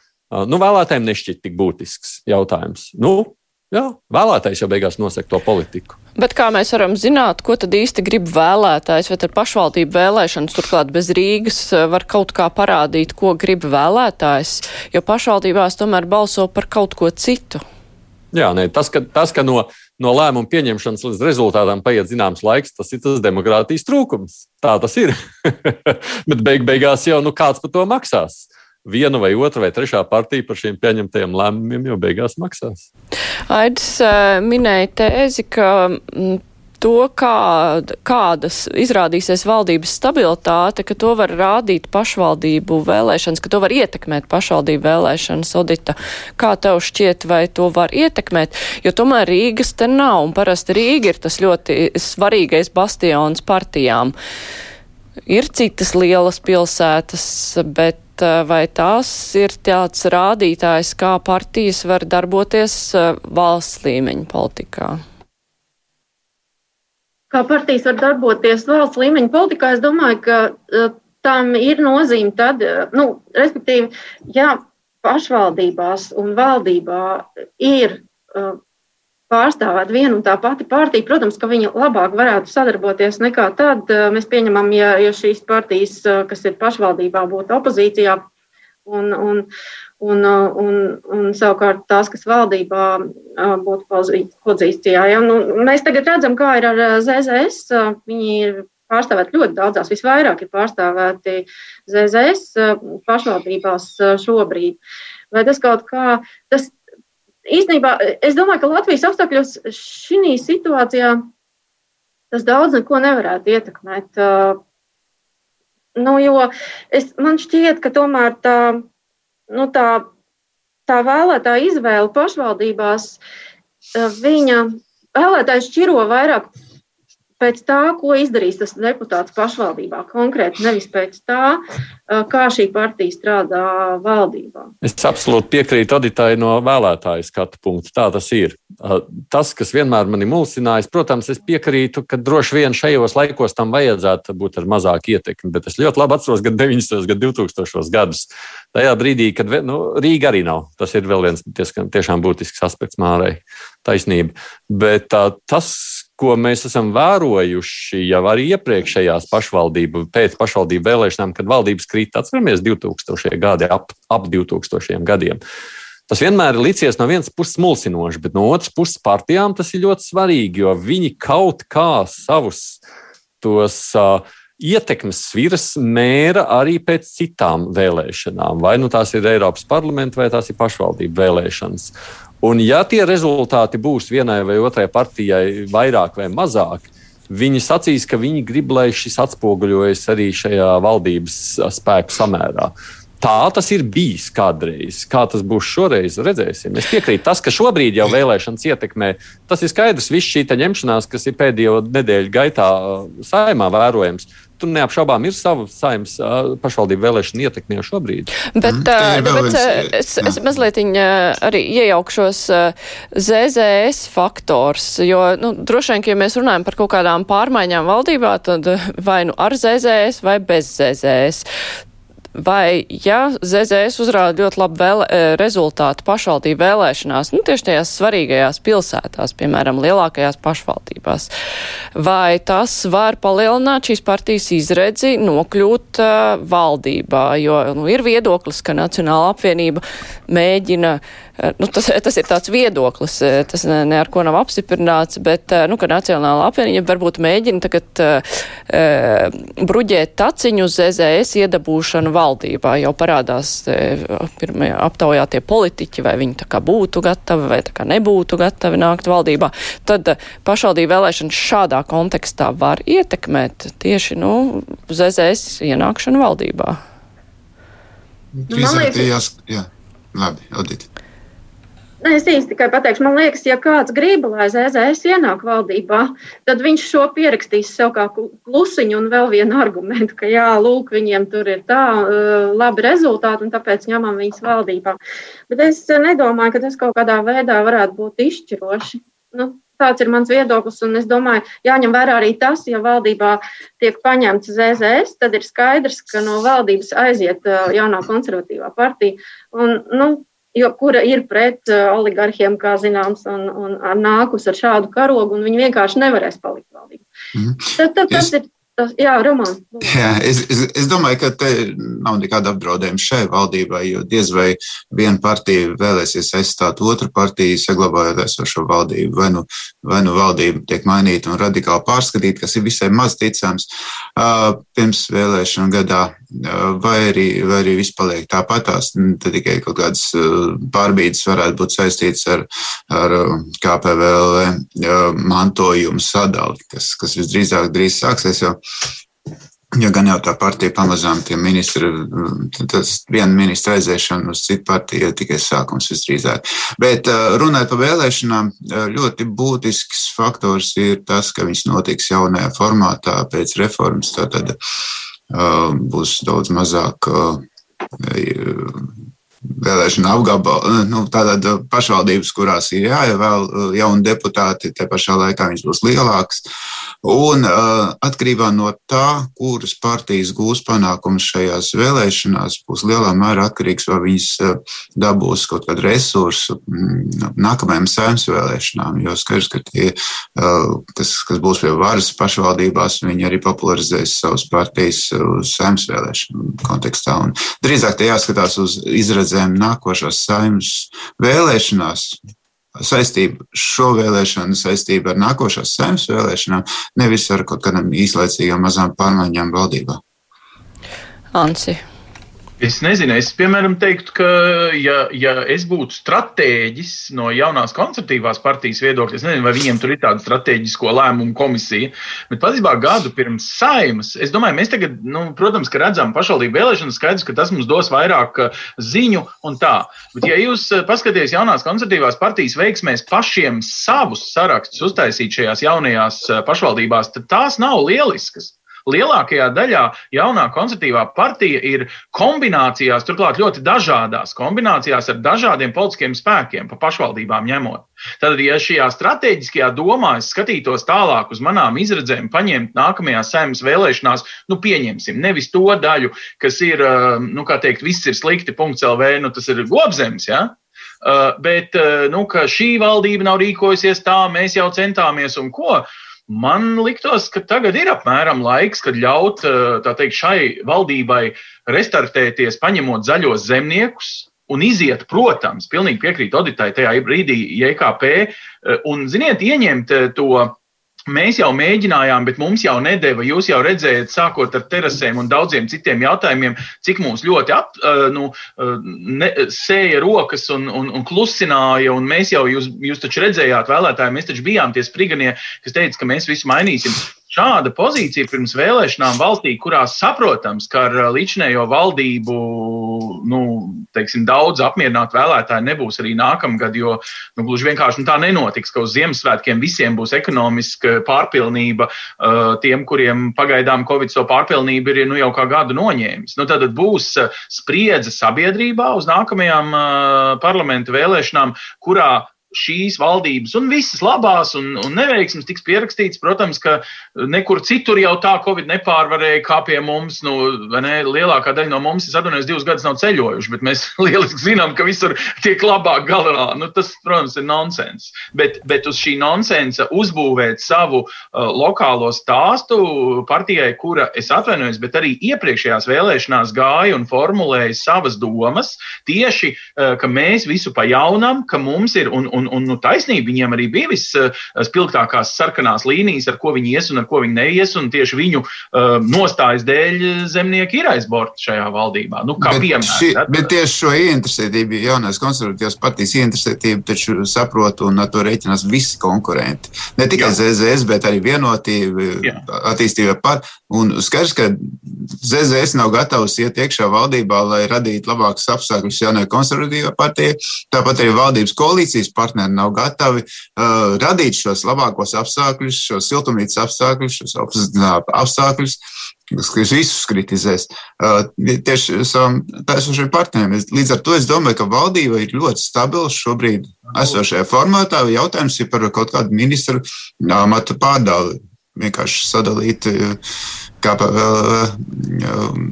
nu, vēlētājiem nešķiet tik būtisks jautājums. Nu, jā, vēlētājs jau beigās nosaka to politiku. Bet kā mēs varam zināt, ko tad īsti grib vēlētājs, vai ar pašvaldību vēlēšanas turklāt bez Rīgas eh, var kaut kā parādīt, ko grib vēlētājs, jo pašvaldībās tomēr balso par kaut ko citu. Jā, nē, tas, ka, tas, ka no, no lēmuma pieņemšanas līdz rezultātam paiet zināms laiks, tas ir tas demokrātijas trūkums. Tā tas ir. Bet beig beigās jau nu, kāds par to maksās viena vai otra vai trešā partija par šiem pieņemtajiem lēmumiem jau beigās maksās. Aidis eh, minēja tēzi, ka mm, to, kā, kādas izrādīsies valdības stabilitāte, ka to var rādīt pašvaldību vēlēšanas, ka to var ietekmēt pašvaldību vēlēšanas audita. Kā tev šķiet, vai to var ietekmēt? Jo tomēr Rīgas te nav, un parasti Rīga ir tas ļoti svarīgais bastions partijām. Ir citas lielas pilsētas, bet vai tās ir tāds rādītājs, kā partijas var darboties valsts līmeņa politikā? Kā partijas var darboties valsts līmeņa politikā, es domāju, ka uh, tam ir nozīme tad, nu, respektīvi, ja pašvaldībās un valdībā ir uh, pārstāvēt vienu un tā pati partija, protams, ka viņi labāk varētu sadarboties nekā tad. Mēs pieņemam, ja, ja šīs partijas, kas ir pašvaldībā, būtu opozīcijā. Un, un, un, un, un savukārt tās, kas valdībā būtu pozīcijā. Ja? Nu, mēs tagad redzam, kā ir ar ZZS. Viņi ir pārstāvēti ļoti daudzās, visvairāk ir pārstāvēti ZZS pašvaldībās šobrīd. Vai tas kaut kā, tas, īstenībā, es domāju, ka Latvijas apstākļos šī situācijā tas daudz neko nevarētu ietekmēt. Nu, jo es, man šķiet, ka tomēr tā, nu, tā, tā vēlētāja izvēle pašvaldībās, viņa vēlētājs šķiro vairāk pēc tā, ko izdarīs tas deputāts pašvaldībā, konkrēti nevis pēc tā, kā šī partija strādā valdībā. Es absolūti piekrītu Aditai no vēlētāju skatu punkta. Tā tas ir. Tas, kas vienmēr mani mulsinājis, protams, es piekrītu, ka droši vien šajos laikos tam vajadzētu būt ar mazāku ietekmi, bet es ļoti labi atceros gan 90. gan 2000. gadus. Tajā brīdī, kad nu, Rīga arī nav, tas ir vēl viens tiešām būtisks aspekts Mārai taisnība. Bet tā, tas, ko mēs esam vērojuši jau arī iepriekšējās pašvaldību, pēc pašvaldību vēlēšanām, kad valdības krīt, atceramies, 2000. gadi, ap, ap 2000 gadiem. Tas vienmēr ir licies no vienas puses mulsinoši, bet no otras puses partijām tas ir ļoti svarīgi, jo viņi kaut kā savus tos uh, ietekmes sviras mēra arī pēc citām vēlēšanām. Vai nu tās ir Eiropas parlamenta vai tās ir pašvaldību vēlēšanas. Un, ja tie rezultāti būs vienai vai otrai partijai vairāk vai mazāk, viņi sacīs, ka viņi grib, lai šis atspoguļojas arī šajā valdības spēku samērā. Tā tas ir bijis kādreiz. Kā tas būs šoreiz, redzēsim. Es piekrītu, tas, ka šobrīd jau vēlēšanas ietekmē, tas ir skaidrs. Viss šī ņemšanās, kas ir pēdējo nedēļu gaitā saimā vērojams, tur neapšaubām ir sava saimnes pašvaldību vēlēšana ietekme jau šobrīd. Bet, mm. bet es, es mazliet arī iejaukšos ZZS faktors, jo nu, droši vien, ja mēs runājam par kaut kādām pārmaiņām valdībā, tad vai nu ar ZZS vai bez ZZS. Vai, ja ZZS uzrāda ļoti labu vēl, e, rezultātu pašvaldību vēlēšanās, nu, tieši tajās svarīgajās pilsētās, piemēram, lielākajās pašvaldībās, vai tas var palielināt šīs partijas izredzi nokļūt uh, valdībā? Jo nu, ir viedoklis, ka Nacionāla apvienība mēģina uh, nu, tas, tas ir tāds viedoklis, tas ne, ne ar ko nav apstiprināts, bet, eh, nu, ka Nacionāla apvienība varbūt mēģina tagad uh, bruģēt taciņu uz ZZS iedabūšanu valdībā. Jau parādās pirmajā aptaujā tie politiķi, vai viņi tā kā būtu gatavi, vai tā kā nebūtu gatavi nākt valdībā. Tad pašvaldību vēlēšanas šādā kontekstā var ietekmēt tieši, nu, ZZS ienākšanu valdībā. Nu, man liekas, jā, labi, Odita. Es īsti tikai pateikšu, man liekas, ja kāds grib, lai ZZS ienāk valdībā, tad viņš šo pierakstīs sev kā klusiņu un vēl vienu argumentu, ka jā, lūk, viņiem tur ir tā labi rezultāti un tāpēc ņemam viņus valdībā. Bet es nedomāju, ka tas kaut kādā veidā varētu būt izšķiroši. Nu, tāds ir mans viedoklis, un es domāju, jāņem vērā arī tas, ja valdībā tiek paņemts ZZS, tad ir skaidrs, ka no valdības aiziet jaunā konservatīvā partija. Un, nu, jo, kura ir pret uh, oligarhiem, kā zināms, un, un ar nākus ar šādu karogu, un viņi vienkārši nevarēs palikt valdībā. Mm. Tad, tad, tas ir Tas, jā, Roman. Jā, es, es, es domāju, ka te nav nekāda apdraudējuma šai valdībai, jo diez vai viena partija vēlēsies aizstāt otru partiju, saglabājot esošo valdību. Vai nu, vai nu valdība tiek mainīta un radikāli pārskatīta, kas ir visai maz ticams uh, pirms vēlēšanu gadā, vai, arī, vai arī viss paliek tāpatās. Tad tikai kaut kādas uh, pārbīdes varētu būt saistītas ar, ar KPVL mantojumu sadali, kas, kas visdrīzāk drīz sāksies. Jo Jo gan jau tā partija pamazām tie ministri, tas viena ministra aiziešana uz citu partiju ir tikai sākums visdrīzāk. Bet runājot par vēlēšanām, ļoti būtisks faktors ir tas, ka viņas notiks jaunajā formātā pēc reformas. Tātad būs daudz mazāk vēlēšana apgabala, nu, tātad pašvaldības, kurās ir jāievēl jauni deputāti, te pašā laikā viņš būs lielāks. Un uh, atkarībā no tā, kuras partijas gūs panākumus šajās vēlēšanās, būs lielā mērā atkarīgs, vai viņas uh, dabūs kaut kādu resursu mm, nākamajām saimnes vēlēšanām. Jo skaidrs, ka tie, uh, kas, kas būs pie varas pašvaldībās, viņi arī popularizēs savas partijas uz saimnes vēlēšanu kontekstā. Un drīzāk te jāskatās uz izredzēm nākošās saimnes vēlēšanās, saistība šo vēlēšanu, saistība ar nākošās saimnes vēlēšanām, nevis ar kaut kādām īslaicīgām mazām pārmaiņām valdībā. Ansi. Es nezinu, es piemēram teiktu, ka, ja, ja es būtu stratēģis no jaunās konservatīvās partijas viedokļa, es nezinu, vai viņiem tur ir tāda strateģisko lēmumu komisija, bet patiesībā gadu pirms saimas, es domāju, mēs tagad, nu, protams, ka redzam pašvaldību vēlēšanas, skaidrs, ka tas mums dos vairāk uh, ziņu un tā. Bet, ja jūs uh, paskaties jaunās konservatīvās partijas veiksmēs pašiem savus sarakstus uztaisīt šajās jaunajās uh, pašvaldībās, tad tās nav lieliskas lielākajā daļā jaunā konservatīvā partija ir kombinācijās, turklāt ļoti dažādās kombinācijās ar dažādiem politiskiem spēkiem, pa pašvaldībām ņemot. Tad, ja šajā strateģiskajā domā es skatītos tālāk uz manām izredzēm, paņemt nākamajās saimnes vēlēšanās, nu, pieņemsim, nevis to daļu, kas ir, nu, kā teikt, viss ir slikti, punkts LV, nu, tas ir gobzems, ja? Bet, nu, ka šī valdība nav rīkojusies tā, mēs jau centāmies un ko. Uh, Man liktos, ka tagad ir apmēram laiks, kad ļaut eh, teikt, šai valdībai restartēties, paņemot zaļos zemniekus, un iziet, protams, pilnīgi piekrīt auditai tajā brīdī, JKP, eh, un, ziniet, ieņemt eh, to Mēs jau mēģinājām, bet mums jau nedēva. Jūs jau redzējāt, sākot ar terasēm un daudziem citiem jautājumiem, cik mums ļoti ap, nu, ne, sēja rokas un, un, un klusināja. Un mēs jau, jūs, jūs taču redzējāt, vēlētāji, mēs taču bijām tie spriganie, kas teica, ka mēs visu mainīsim. Šāda pozīcija pirms vēlēšanām valstī, kurā saprotams, ka ar līdzinējo valdību nu, teiksim, daudz apmierinātu vēlētāju nebūs arī nākamgad, jo nu, gluži vienkārši nu, tā nenotiks, ka uz Ziemassvētkiem visiem būs ekonomiska pārpilnība. Tiem, kuriem pagaidām Covid so pārpilnība ir nu, jau kā gadu noņēmis. Nu, tad būs spriedze sabiedrībā uz nākamajām parlamentu vēlēšanām, kurā šīs valdības un visas labās un, un neveiksmes tiks pierakstīts. Protams, ka nekur citur jau tā Covid nepārvarēja kā pie mums. Nu, ne, lielākā daļa no mums, es atvainojos, divus gadus nav ceļojuši, bet mēs lieliski zinām, ka visur tiek labāk galā. Nu, tas, protams, ir nonsens. Bet, bet uz šī nonsensa uzbūvēt savu uh, lokālo stāstu partijai, kura, es atvainojos, bet arī iepriekšējās vēlēšanās gāja un formulēja savas domas, tieši, uh, ka mēs visu pa jaunam, ka mums ir. Un, un, un, un nu, taisnība viņiem arī bija visspilgtākās sarkanās līnijas, ar ko viņi ies un ar ko viņi neies. Un tieši viņu uh, nostājas dēļ zemnieki ir aizborti šajā valdībā. Nu, kā ši, bet tieši šo ieinteresētību, jaunais konservatīvas partijas ieinteresētību, taču saprot un ar to reiķinās visi konkurenti. Ne tikai Jā. ZZS, bet arī vienotība, attīstība pat. Un skaidrs, ka ZZS nav gatavs iet iekšā valdībā, lai radītu labākus apstākļus jaunai konservatīvai partijai. Tāpat arī valdības koalīcijas partneri nav gatavi uh, radīt šos labākos apstākļus, šos siltumnīcas apstākļus, šos apstākļus, kas visus kritizēs uh, tieši savam taisušiem partneriem. Līdz ar to es domāju, ka valdība ir ļoti stabila šobrīd esošajā formātā. Jautājums ir par kaut kādu ministru amatu pārdali vienkārši sadalīt kā pa, uh,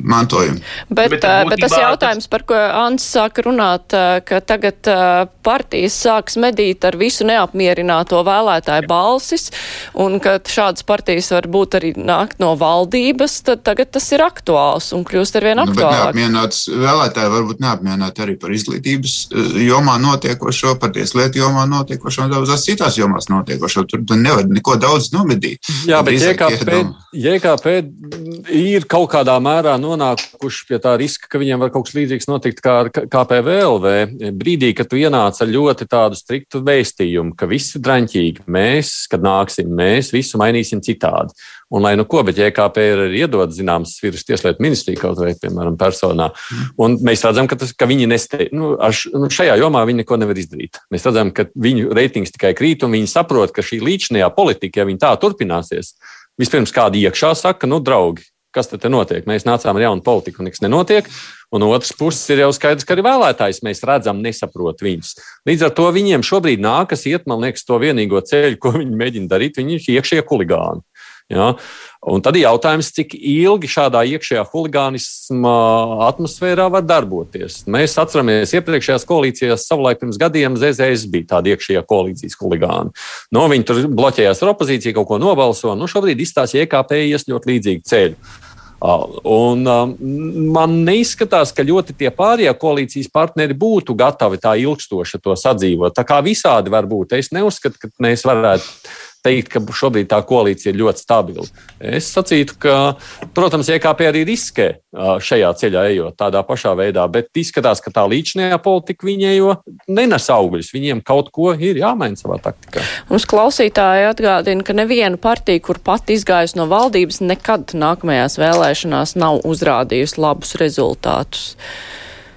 mantojumu. Bet, bet, bet tas jautājums, par ko Ants sāka runāt, ka tagad partijas sāks medīt ar visu neapmierināto vēlētāju balsis, un ka šādas partijas var būt arī nākt no valdības, tad tagad tas ir aktuāls un kļūst arvien nu, aktuālāk. Neapmierināts vēlētāji varbūt neapmierināti arī par izglītības jomā notiekošo, par tieslietu jomā notiekošo un daudzās citās jomās notiekošo. Tur nevar neko daudz nomedīt. Jā, bet JKP, JKP ir kaut kādā mērā nonākuši pie tā riska, ka viņiem var kaut kas līdzīgs notikt kā ar KPVLV. Brīdī, kad tu ienāc ar ļoti tādu striktu vēstījumu, ka viss ir draņķīgi, mēs, kad nāksim, mēs visu mainīsim citādi. Un lai nu ko, bet JKP ir arī iedod zināmas sviras tieslietu ministrija kaut vai, piemēram, personā. Un mēs redzam, ka, tas, ka viņi nestei, nu, š, nu, šajā jomā viņi neko nevar izdarīt. Mēs redzam, ka viņu reitings tikai krīt un viņi saprot, ka šī līdzinājā politika, ja viņi tā turpināsies, Vispirms kādi iekšā saka, nu, draugi, kas te notiek? Mēs nācām ar jaunu politiku, un nekas nenotiek. Un otrs puses ir jau skaidrs, ka arī vēlētājs mēs redzam, nesaprot viņus. Līdz ar to viņiem šobrīd nākas iet, man liekas, to vienīgo ceļu, ko viņi mēģina darīt. Viņi ir iekšējie huligāni. Ja? Un tad ir jautājums, cik ilgi šādā iekšējā huligānisma atmosfērā var darboties. Mēs atceramies, iepriekšējās koalīcijās savulaik pirms gadiem ZZS bija tāda iekšējā koalīcijas huligāna. No, viņi tur bloķējās ar opozīciju, kaut ko nobalso. Nu, šobrīd izstāsta IKP ies ļoti līdzīgu ceļu. Un man neizskatās, ka ļoti tie pārējie koalīcijas partneri būtu gatavi tā ilgstoši to sadzīvot. Tā kā visādi var būt. Es neuzskatu, ka mēs varētu teikt, ka šobrīd tā koalīcija ir ļoti stabila. Es sacītu, ka, protams, IKP arī riskē šajā ceļā ejot tādā pašā veidā, bet izskatās, ka tā līdzinājā politika viņējo nenes augļus. Viņiem kaut ko ir jāmaina savā taktikā. Mums klausītāji atgādina, ka neviena partija, kur pat izgājusi no valdības, nekad nākamajās vēlēšanās nav uzrādījusi labus rezultātus.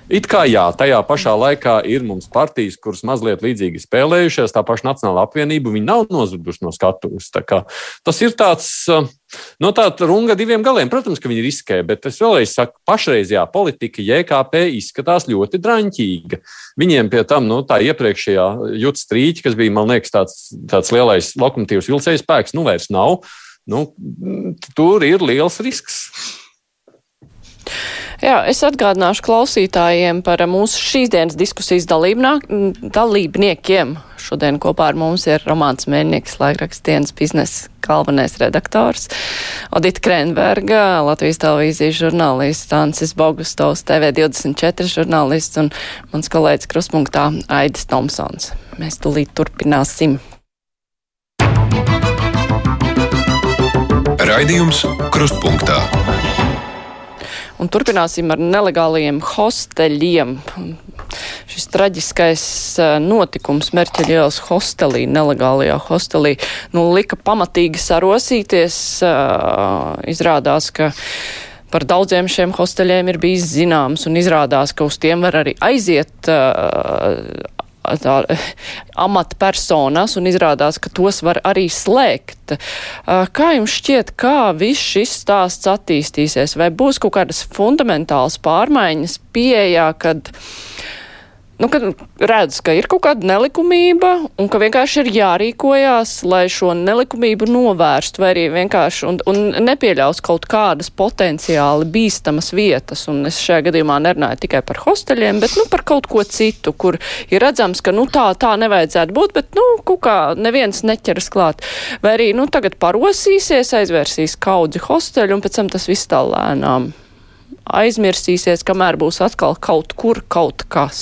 It kā jā, tajā pašā laikā ir mums partijas, kuras mazliet līdzīgi spēlējušās, tā paša Nacionāla apvienība, viņi nav nozuduši no skatuves. Tas ir tāds, no tāda runga diviem galiem. Protams, ka viņi riskē, bet es vēlreiz saku, pašreizējā politika JKP izskatās ļoti draņķīga. Viņiem pie tam, nu, tā iepriekšējā jūtas strīķa, kas bija, man liekas, tāds, tāds lielais lokomotīvs vilcējas spēks, nu vairs nav. Nu, tur ir liels risks. Jā, es atgādināšu klausītājiem par mūsu šīs dienas diskusijas dalībniekiem. Šodien kopā ar mums ir Romāns Mēņnieks, laikraksts dienas biznesa galvenais redaktors, Odita Krenberga, Latvijas televīzijas žurnālists, Ansis Bogustovs, TV24 žurnālists un mans kolēģis Kruspunktā Aidis Tomsons. Mēs tūlīt turpināsim. Raidījums Krustpunktā. Un turpināsim ar nelegāliem hosteļiem. Šis traģiskais notikums Merķeļielas hostelī, nelegālajā hostelī, nu, lika pamatīgi sarosīties. Izrādās, ka par daudziem šiem hosteļiem ir bijis zināms un izrādās, ka uz tiem var arī aiziet tā, amatpersonas un izrādās, ka tos var arī slēgt. Kā jums šķiet, kā viss šis stāsts attīstīsies? Vai būs kaut kādas fundamentālas pārmaiņas pieejā, kad nu, kad redz, ka ir kaut kāda nelikumība un ka vienkārši ir jārīkojās, lai šo nelikumību novērstu vai arī vienkārši un, un nepieļaus kaut kādas potenciāli bīstamas vietas. Un es šajā gadījumā nerunāju tikai par hosteļiem, bet nu, par kaut ko citu, kur ir redzams, ka nu, tā, tā nevajadzētu būt, bet nu, kaut kā neviens neķeras klāt. Vai arī nu, tagad parosīsies, aizvērsīs kaudzi hosteļu un pēc tam tas viss tā lēnām aizmirsīsies, kamēr būs atkal kaut kur kaut kas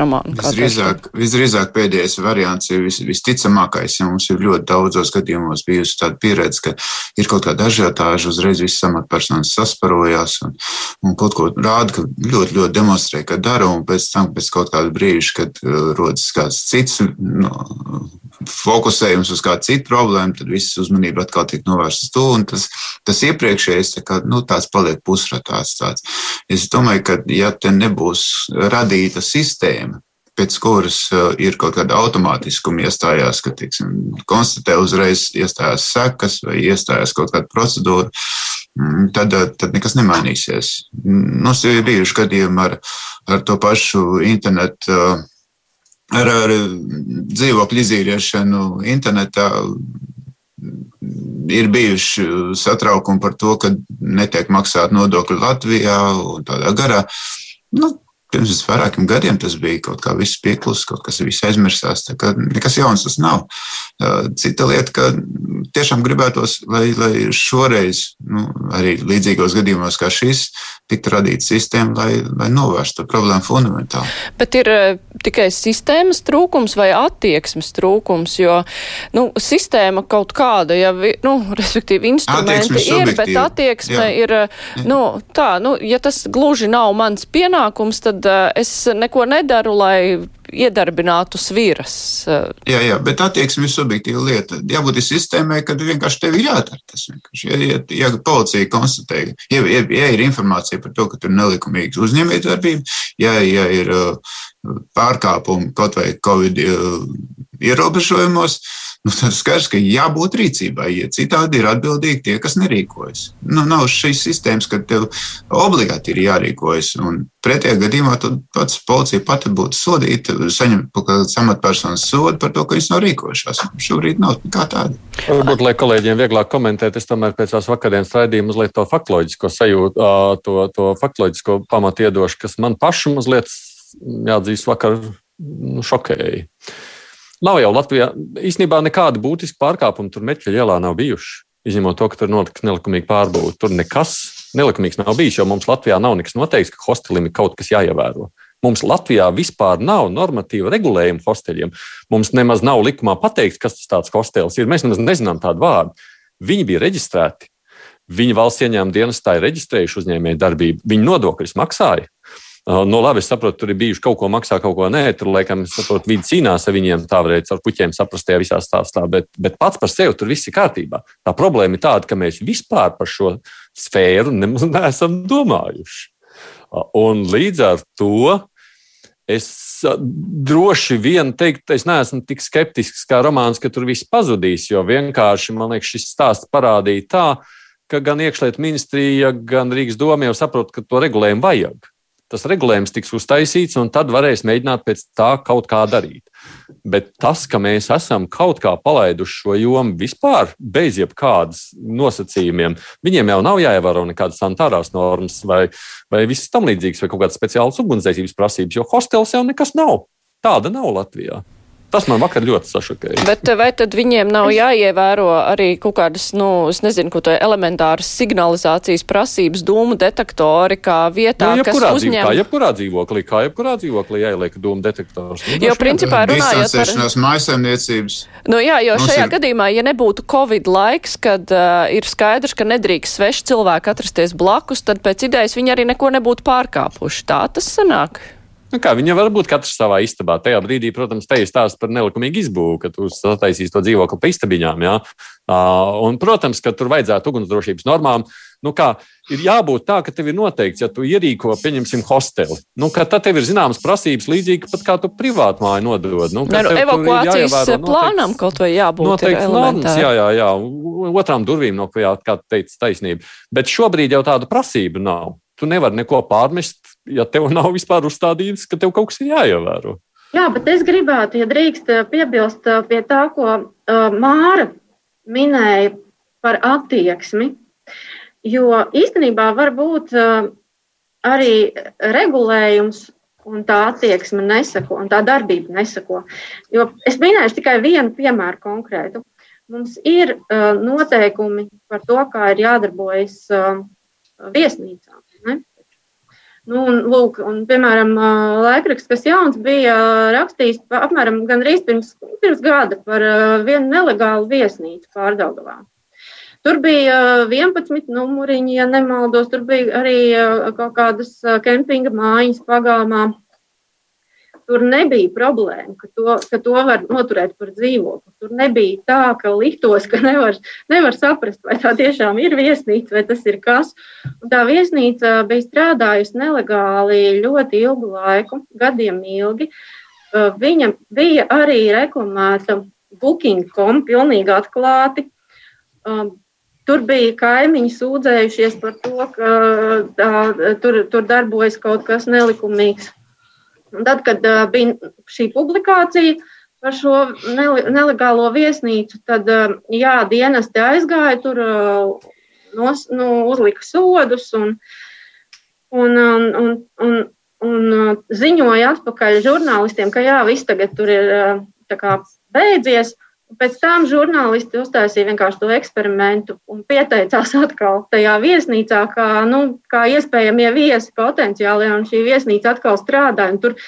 romāna. Visdrīzāk, visdrīzāk pēdējais variants ir vis, visticamākais, ja mums ir ļoti daudzos gadījumos bijusi tāda pieredze, ka ir kaut kāda ažiotāža, uzreiz viss amatpersonas sasparojās un, un kaut ko rāda, ka ļoti, ļoti demonstrē, ka dara, un pēc tam, pēc kaut kāda brīža, kad uh, rodas kāds cits no, fokusējums uz kādu citu problēmu, tad viss uzmanība atkal tiek novērsta uz to, tas, tas iepriekšējais tā kā, nu, tāds paliek pusratāts. Tāds. Es domāju, ka ja te nebūs radīta sistēma, pēc kuras uh, ir kaut kāda automātiskuma iestājās, ka, teiksim, konstatē uzreiz iestājās sekas vai iestājās kaut kāda procedūra, mm, tad, uh, tad nekas nemainīsies. Mums ir bijuši gadījumi ar, ar to pašu internetu uh, ar, ar dzīvokļu izīriešanu internetā ir bijuši satraukumi par to, ka netiek maksāt nodokļi Latvijā un tādā garā. Nu, pirms vairākiem gadiem tas bija kaut kā viss pieklusis, kaut kas viss aizmirsās. Nekas jauns tas nav. Cita lieta, ka tiešām gribētos, lai, lai šoreiz, nu, arī līdzīgos gadījumos kā šis, tiktu radīta sistēma, lai, lai novērstu problēmu fundamentāli. Bet ir tikai sistēmas trūkums vai attieksmes trūkums, jo nu, sistēma kaut kāda, ja, nu, respektīvi, instrumenti ir, bet attieksme Jā. ir, nu, tā, nu, ja tas gluži nav mans pienākums, tad uh, es neko nedaru, lai iedarbinātu sviras. Jā, jā, bet attieksme ir subjektīva lieta. Jābūt sistēmai, kad vienkārši tev ir jādara tas. Ja, ja, ja policija konstatē, ja, ja, ja ir informācija par to, ka tur ir nelikumīga uzņēmējdarbība, ja, ja ir uh, pārkāpumi kaut vai Covid ierobežojumos, nu, tad skaidrs, ka jābūt rīcībai, ja citādi ir atbildīgi tie, kas nerīkojas. Nu, nav šīs sistēmas, ka tev obligāti ir jārīkojas. Pretējā gadījumā pats policija pati būtu sodīta, saņemt kādas amatpersonas sodu par to, ka viņas nav rīkojušās. Šobrīd nav kā tāda. Varbūt, lai kolēģiem vieglāk komentēt, es tomēr pēc tās vakardienas raidījuma mazliet to faktoloģisko sajūtu, to, to faktoloģisko pamatu iedošu, kas man pašu mazliet jāatzīst vakar nu, šokēja. Nav jau Latvijā īstenībā nekāda būtiska pārkāpuma tur Meķa ielā nav bijuši. Izņemot to, ka tur notiks nelikumīga pārbauda. Tur nekas nelikumīgs nav bijis, jo mums Latvijā nav nekas noteikts, ka hostelim ir kaut kas jāievēro. Mums Latvijā vispār nav normatīva regulējuma hosteļiem. Mums nemaz nav likumā pateikts, kas tas tāds hostels ir. Mēs nemaz nezinām tādu vārdu. Viņi bija reģistrēti. Viņi valsts ieņēmuma dienestā ir reģistrējuši uzņēmēju darbību. Viņi nodokļus maksāja. Uh, nu, labi, es saprotu, tur ir bijuši kaut ko maksā, kaut ko nē. Tur, laikam, saprotu, vidi cīnās ar viņiem, tā varēja ar puķiem saprast tajā visā stāstā. Bet, bet pats par sevi tur viss ir kārtībā. Tā problēma ir tāda, ka mēs vispār par šo sfēru nemaz neesam domājuši. Un līdz ar to es droši vien teiktu, es neesmu tik skeptisks kā romāns, ka tur viss pazudīs, jo vienkārši man liekas, šis stāsts parādīja tā, ka gan iekšlietu ministrija, gan Rīgas doma jau saprot, ka to regulējumu vajag tas regulējums tiks uztaisīts, un tad varēs mēģināt pēc tā kaut kā darīt. Bet tas, ka mēs esam kaut kā palaiduši šo jomu vispār bez jebkādas nosacījumiem, viņiem jau nav jāievēro nekādas sanitārās normas vai, vai viss tam līdzīgs, vai kaut kādas speciālas ugunsdzēsības prasības, jo hostels jau nekas nav. Tāda nav Latvijā. Tas man vakar ļoti sašokēja. Bet vai tad viņiem nav jāievēro arī kaut kādas, nu, es nezinu, ko to elementāras signalizācijas prasības, dūmu detektori, kā vietā, nu, kas uzņem? Kā jebkurā dzīvoklī, kā jebkurā dzīvoklī jāieliek dūmu detektors. Nu, jo, principā, runājot par... mājasemniecības. Nu, jā, jo šajā ir... gadījumā, ja nebūtu Covid laiks, kad uh, ir skaidrs, ka nedrīkst sveši cilvēki atrasties blakus, tad pēc idejas viņi arī neko nebūtu pārkāpuši. Tā tas sanāk. Nu kā, viņa var būt katrs savā istabā. Tajā brīdī, protams, te ir stāsts par nelikumīgu izbūvi, ka tu sataisīsi to dzīvokli pa istabiņām. Ja? Uh, un, protams, ka tur vajadzētu ugunsdrošības normām. Nu kā, ir jābūt tā, ka tev ir noteikts, ja tu ierīko, pieņemsim, hosteli. Nu, tad tev ir zināmas prasības, līdzīgi pat kā tu privātu māju nodod. Nu, nu, evakuācijas plānam kaut vai jābūt. Noteikti normas, jā, jā, jā. Otrām durvīm, no kā, teica, taisnība. Bet šobrīd jau tāda prasība nav tu nevari neko pārmest, ja tev nav vispār uzstādīts, ka tev kaut kas ir jāievēro. Jā, bet es gribētu, ja drīkst eh, piebilst eh, pie tā, ko uh, Māra minēja par attieksmi. Jo īstenībā var būt arī regulējums, un tā attieksme nesako, un tā darbība nesako. Jo es minēšu tikai vienu piemēru konkrētu. Mums ir noteikumi par to, kā ir jādarbojas viesnīcām. Nu, un, lūk, un, piemēram, laikraksts, kas jauns, bija rakstījis apmēram gandrīz pirms, pirms gada par vienu nelegālu viesnīcu pārdaugavā. Tur bija 11 numuriņi, ja nemaldos, tur bija arī kaut kādas kempinga mājas pagalmā. Tur nebija problēma, ka to, ka to var noturēt par dzīvokli. Tur nebija tā, ka liktos, ka nevar, nevar saprast, vai tā tiešām ir viesnīca vai tas ir kas. Un tā viesnīca bija strādājusi nelegāli ļoti ilgu laiku, gadiem ilgi. Uh, viņa bija arī reklamēta Booking.com, pilnīgi atklāti. Um, tur bija kaimiņi sūdzējušies par to, ka tā, tur, tur darbojas kaut kas nelikumīgs. Un tad, kad bija šī publikācija par šo nelegālo viesnīcu, tad jā, dienesti aizgāja tur, nos, nu, uzlika sodus un, un, un, un, un, un ziņoja atpakaļ žurnālistiem, ka jā, viss tagad tur ir kā, beidzies. Pēc tam žurnālisti uztaisīja vienkārši to eksperimentu un pieteicās atkal tajā viesnīcā, kā, nu, kā iespējamie viesi potenciāli. Šī viesnīca atkal strādāja. Un tur,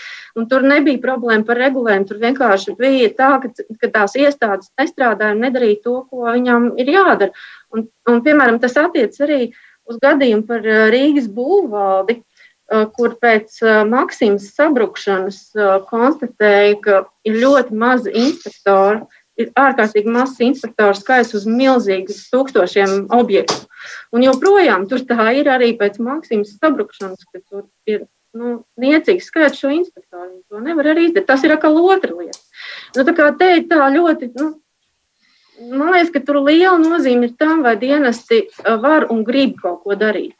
un tur nebija problēma par regulējumu. Tur vienkārši bija tā, ka, ka tās iestādes nestrādāja un nedarīja to, ko viņām ir jādara. Un, un, piemēram, tas attiec arī uz gadījumu par uh, Rīgas būvvaldi uh, kur pēc uh, Maksimas sabrukšanas konstatēja, ka ir ļoti mazi inspektori, ir ārkārtīgi mazs inspektoru skaits uz milzīgu tūkstošiem objektu. Un joprojām tur tā ir arī pēc Maksimas sabrukšanas, ka tur ir nu, niecīgs skaits šo inspektoru. To nevar arī izdarīt. Tas ir atkal otra lieta. Nu, tā kā teikt tā ļoti, nu, man liekas, ka tur liela nozīme ir tam, vai dienesti var un grib kaut ko darīt.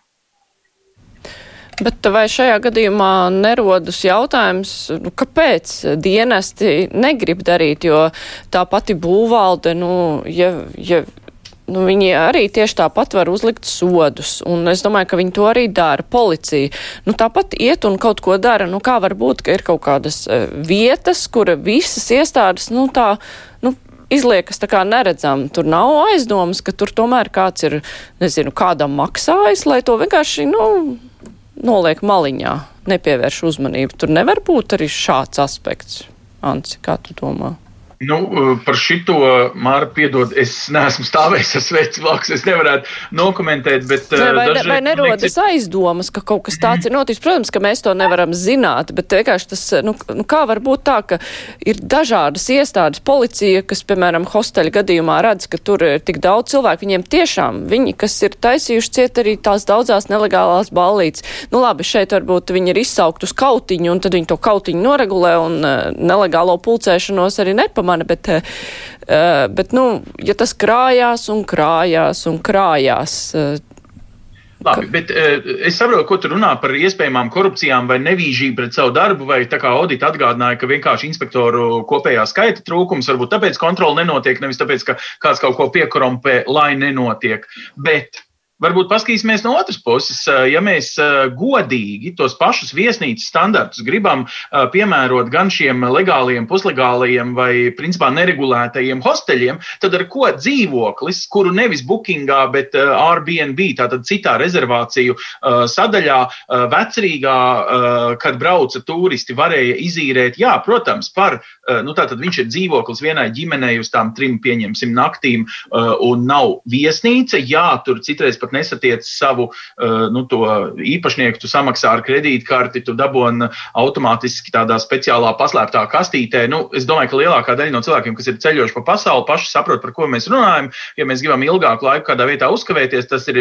Bet vai šajā gadījumā nerodas jautājums, nu, kāpēc dienesti negrib darīt, jo tā pati būvvalde, nu, ja, ja nu, viņi arī tieši tāpat var uzlikt sodus, un es domāju, ka viņi to arī dara. Policija, nu, tāpat iet un kaut ko dara. Nu, kā var būt, ka ir kaut kādas uh, vietas, kura visas iestādes, nu, tā, nu, izliekas tā kā neredzam. Tur nav aizdomas, ka tur tomēr kāds ir, nezinu, kādam maksājis, lai to vienkārši, nu, noliek maliņā, nepievērš uzmanību. Tur nevar būt arī šāds aspekts. Anci, kā tu domā? Nu, eh, par šito, Mārta, piedod, es neesmu stāvējis ar sveicu blakus, es nevarētu nokomentēt, bet. Ne, vai, daži, vai nerodas nekci... aizdomas, ka kaut kas tāds ir noticis? Protams, ka mēs to nevaram zināt, bet vienkārši tas, nu, nu kā var būt tā, ka ir dažādas iestādes, policija, kas, piemēram, hosteļa gadījumā redz, ka tur ir tik daudz cilvēku, viņiem tiešām, viņi, kas ir taisījuši ciet arī tās daudzās nelegālās ballītes. Nu, labi, šeit varbūt viņi ir izsaukt uz kautiņu, un tad viņi to kautiņu noregulē, un uh, nelegālo pulcēšanos arī nepamanā mana, bet, eh, bet nu, ja tas krājās un krājās un krājās. Eh, Labi, bet es saprotu, ko tu runā par iespējamām korupcijām vai nevīžību pret savu darbu, vai tā kā audita atgādināja, ka vienkārši inspektoru kopējā skaita trūkums, varbūt tāpēc kontroli nenotiek, nevis tāpēc, ka kāds kaut ko piekorumpē, lai nenotiek. Bet Varbūt paskatīsimies no otras puses. Ja mēs godīgi tos pašus viesnīcas standartus gribam piemērot gan šiem legāliem, puslegāliem vai principā neregulētajiem hosteļiem, tad ar ko dzīvoklis, kuru nevis bookingā, bet Airbnb, tātad citā rezervāciju sadaļā, vecrīgā, kad brauca turisti, varēja izīrēt, jā, protams, par, nu tātad viņš ir dzīvoklis vienai ģimenei uz tām trim, pieņemsim, naktīm un nav viesnīca, jā, tur citreiz pat pat nesatiec savu uh, nu, īpašnieku, tu samaksā ar kredītkarti, tu dabūni automātiski tādā speciālā paslēptā kastītē. Nu, es domāju, ka lielākā daļa no cilvēkiem, kas ir ceļojuši pa pasauli, paši saprot, par ko mēs runājam. Ja mēs gribam ilgāku laiku kādā vietā uzkavēties, tas ir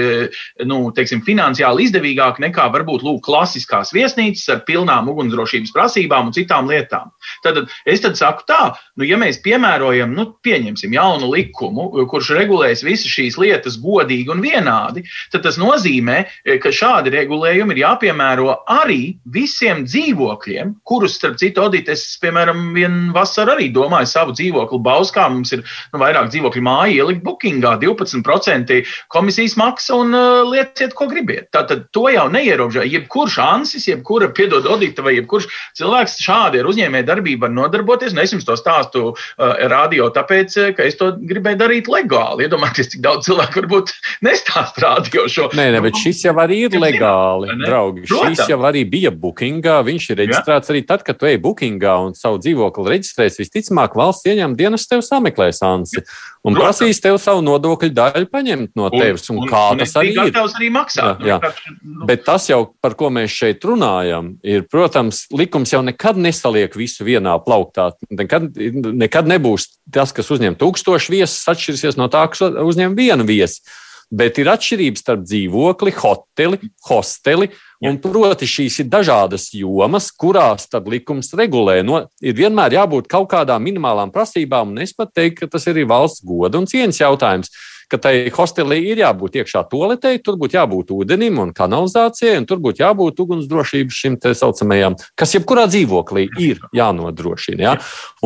nu, teiksim, finansiāli izdevīgāk nekā varbūt lūk, klasiskās viesnīcas ar pilnām ugunsdrošības prasībām un citām lietām. Tad es tad saku tā, nu, ja mēs piemērojam, nu, pieņemsim jaunu likumu, kurš regulēs visas šīs lietas godīgi un vienādi, šādi, tad tas nozīmē, eh, ka šādi regulējumi ir jāpiemēro arī visiem dzīvokļiem, kurus, starp citu, Odīt, es, piemēram, vienu vasaru arī domāju savu dzīvokli Bauskā. Mums ir nu, vairāk dzīvokļu māja ielikt bookingā, 12% komisijas maksa un uh, lieciet, ko gribiet. Tātad to jau neierobežo. Jebkurš ansis, jebkura, piedod, Odīta vai jebkurš cilvēks šādi ar uzņēmēju darbību var nodarboties. Un es jums to stāstu uh, radio, tāpēc, ka es to gribēju darīt legāli. Iedomājieties, cik daudz cilvēku varbūt nestāst radio šo. Nē, nē, bet šis jau arī ir legāli, ne? draugi. Protams. Šis jau arī bija bookingā. Viņš ir reģistrēts ja. arī tad, kad tu ej bookingā un savu dzīvokli reģistrēs. Visticamāk, valsts ieņem dienas tev sameklēs ansi. Un Protams. prasīs tev savu nodokļu daļu paņemt no tevis. Un, un, kā un tas arī ir? arī maksāt. Jā, jā. Nu. Bet tas jau, par ko mēs šeit runājam, ir, protams, likums jau nekad nesaliek visu vienā plauktā. Nekad, nekad nebūs tas, kas uzņem tūkstošu viesus, atšķirsies no tā, kas uzņem vienu viesu bet ir atšķirības starp dzīvokli, hoteli, hosteli. Un, proti, šīs ir dažādas jomas, kurās tad likums regulē. No, ir vienmēr jābūt kaut kādām minimālām prasībām, un es pat teiktu, ka tas ir arī valsts goda un cieņas jautājums ka tai hostelī ir jābūt iekšā toaletei, tur būtu jābūt ūdenim un kanalizācijai, un tur būtu jābūt ugunsdrošības šim tā saucamajam, kas jebkurā dzīvoklī ir jānodrošina. Ja?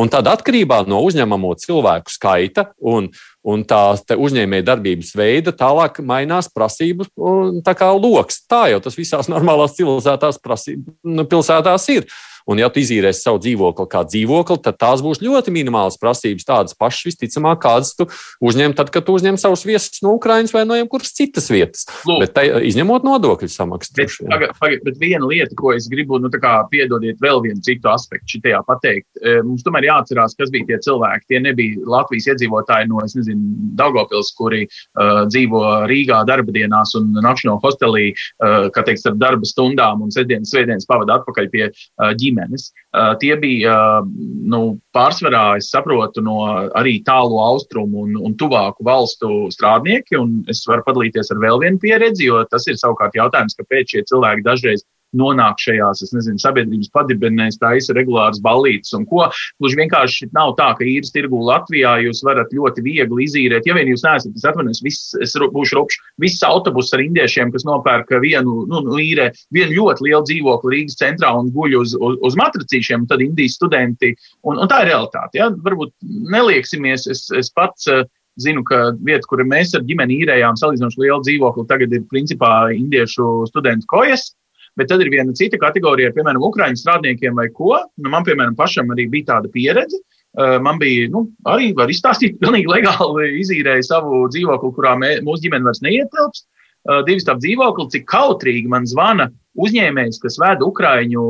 Un tad atkarībā no uzņemamo cilvēku skaita un Un tā uzņēmēja darbības veida tālāk mainās prasību tā lokus. Tā jau tas visās normālās civilizētās prasības, nu, pilsētās ir. Un, ja tu izīrēsi savu dzīvokli kā dzīvokli, tad tās būs ļoti minimālas prasības, tādas pašas visticamāk, kādas tu uzņem tad, kad tu uzņem savus viesus no Ukrainas vai no jebkuras citas vietas. Lūk. Bet tai, izņemot nodokļu samaksu. Bet, pagad, pagad, bet viena lieta, ko es gribu, nu, kā, piedodiet, vēl vienu citu aspektu šitajā pateikt. E, mums tomēr jāatcerās, kas bija tie cilvēki. Tie nebija Latvijas iedzīvotāji no, es nezinu, Daugopils, kuri uh, dzīvo Rīgā darba dienās un nakšņo hostelī, uh, kā teikt, ar darba stundām un sestdienas, svētdienas pavada atpakaļ pie uh, ģimenes ģimenes. Tie bija nu, pārsvarā, es saprotu, no arī tālu austrumu un, un tuvāku valstu strādnieki. Es varu padalīties ar vēl vienu pieredzi, jo tas ir savukārt jautājums, kāpēc šie cilvēki dažreiz nonāk šajās, es nezinu, sabiedrības padibenēs, taisa regulāras ballītes un ko. Gluži vienkārši nav tā, ka īres tirgu Latvijā jūs varat ļoti viegli izīrēt. Ja vien jūs neesat, es atvainojos, viss, es būšu rupšs, viss autobus ar indiešiem, kas nopērk vienu, nu, nu īrē vienu ļoti lielu dzīvokli Rīgas centrā un guļ uz, uz, uz matracīšiem, tad indijas studenti, un, un tā ir realitāte. Ja? Varbūt nelieksimies, es, es pats uh, zinu, ka vieta, kur mēs ar ģimeni īrējām salīdzinoši lielu dzīvokli, tagad ir principā indiešu studentu kojas. Bet tad ir viena cita kategorija, piemēram, ukrāņu strādniekiem vai ko. Nu, man, piemēram, pašam arī bija tāda pieredze. Uh, man bija, nu, arī var izstāstīt, pilnīgi legāli izīrēja savu dzīvokli, kurā mē, mūsu ģimene vairs neietilps. Uh, divi stāv dzīvokli, cik kautrīgi man zvana uzņēmējs, kas veda ukrāņu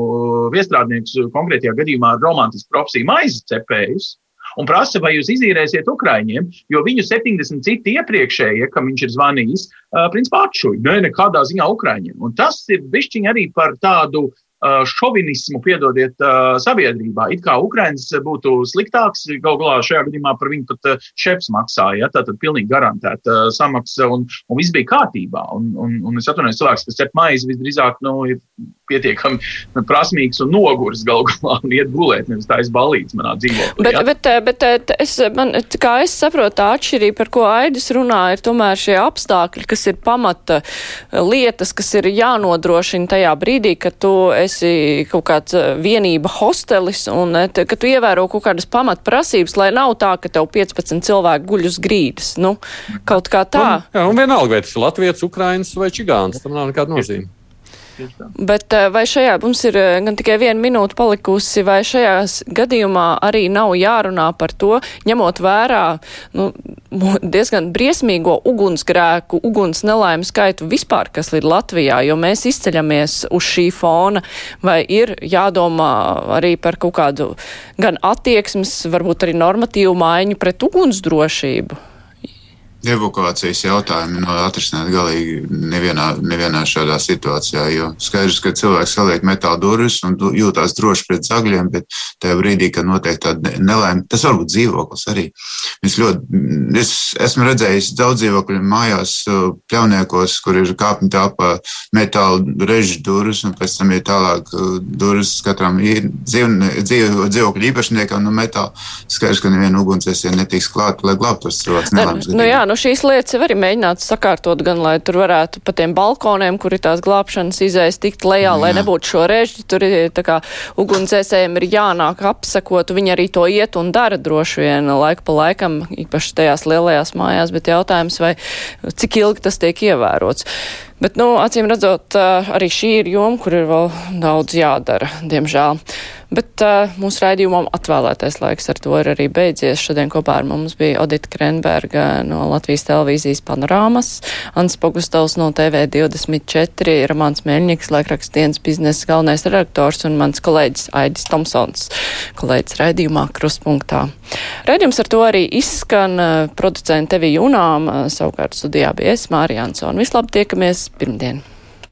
viestrādniekus, konkrētajā gadījumā romantisku profesiju maizes cepējus un prasa, vai jūs izīrēsiet Ukraiņiem, jo viņu 70 citi iepriekšējie, kam viņš ir zvanījis, principā atšuja. Nē, nekādā ziņā Ukraiņiem. Un tas ir bišķiņi arī par tādu šovinismu, piedodiet, sabiedrībā. It kā Ukraiņas būtu sliktāks, gal galā šajā gadījumā par viņu pat šefs maksāja. Ja? Tātad pilnīgi garantēta samaksa un, un viss bija kārtībā. Un, un, un es atvainojos, cilvēks, kas cep maizi, visdrīzāk nu, ir pietiekami prasmīgs un noguris galu galā un iet gulēt, nevis tā izbalīts manā dzīvoklī. Bet, ja? bet, bet es, man, kā es saprotu, tā atšķirība, par ko Aidis runā, ir tomēr šie apstākļi, kas ir pamata lietas, kas ir jānodrošina tajā brīdī, kad tu esi kaut kāds vienība hostelis un ka tu ievēro kaut kādas pamatprasības, lai nav tā, ka tev 15 cilvēki guļ uz grīdas. Nu, kaut kā tā. Un, jā, un vienalga, vai tas ir Latvijas, Ukrainas vai Čigāns, tam nav nekāda nozīme. Bet eh, vai šajā mums ir eh, gan tikai viena minūte palikusi, vai šajā gadījumā arī nav jārunā par to, ņemot vērā nu, diezgan briesmīgo ugunsgrēku, uguns nelaimes skaitu vispār, kas ir Latvijā, jo mēs izceļamies uz šī fona, vai ir jādomā arī par kaut kādu gan attieksmes, varbūt arī normatīvu maiņu pret ugunsdrošību? Evakuācijas jautājumi nav atrisināti galīgi nevienā, nevienā šādā situācijā. Jo skaidrs, ka cilvēks saliek metāla durvis un jūtās droši pret zagļiem, bet tajā brīdī, kad notiek tāda nelaime, tas var būt dzīvoklis arī. Es, ļoti, es esmu redzējis daudz dzīvokļu mājās, pļauniekos, kur ir kāpņu telpā metāla režģu durvis, un pēc tam ir tālāk durvis katram dzīv, dzīvokļu īpašniekam no metāla. Skaidrs, ka neviena ugunsdzēsēja netiks klāta, lai glābtos cilvēks nelaimes. Nu, jā, nu šīs lietas jau arī mēģināts sakārtot, gan lai tur varētu pa tiem balkoniem, kur ir tās glābšanas izējas, tikt lejā, Jā. lai nebūtu šo režģi. Tur ir tā kā ugunsdzēsējiem ir jānāk apsekot, viņi arī to iet un dara droši vien laiku pa laikam, īpaši tajās lielajās mājās, bet jautājums, vai cik ilgi tas tiek ievērots. Bet, nu, acīm redzot, arī šī ir joma, kur ir vēl daudz jādara, diemžēl. Bet uh, mūsu raidījumam atvēlētais laiks ar to ir arī beidzies. Šodien kopā ar mums bija Odita Krenberga no Latvijas televīzijas panorāmas, Ants Pogustovs no TV24, Ramāns Mēļņiks, laikraksts dienas biznesa galvenais redaktors un mans kolēģis Aidis Tomsons, kolēģis raidījumā Kruspunktā. Raidījums ar to arī izskan producenta Tevi Junām, savukārt studijā bija es, Mārija Ansona. Vislabāk tiekamies! pirmdienu.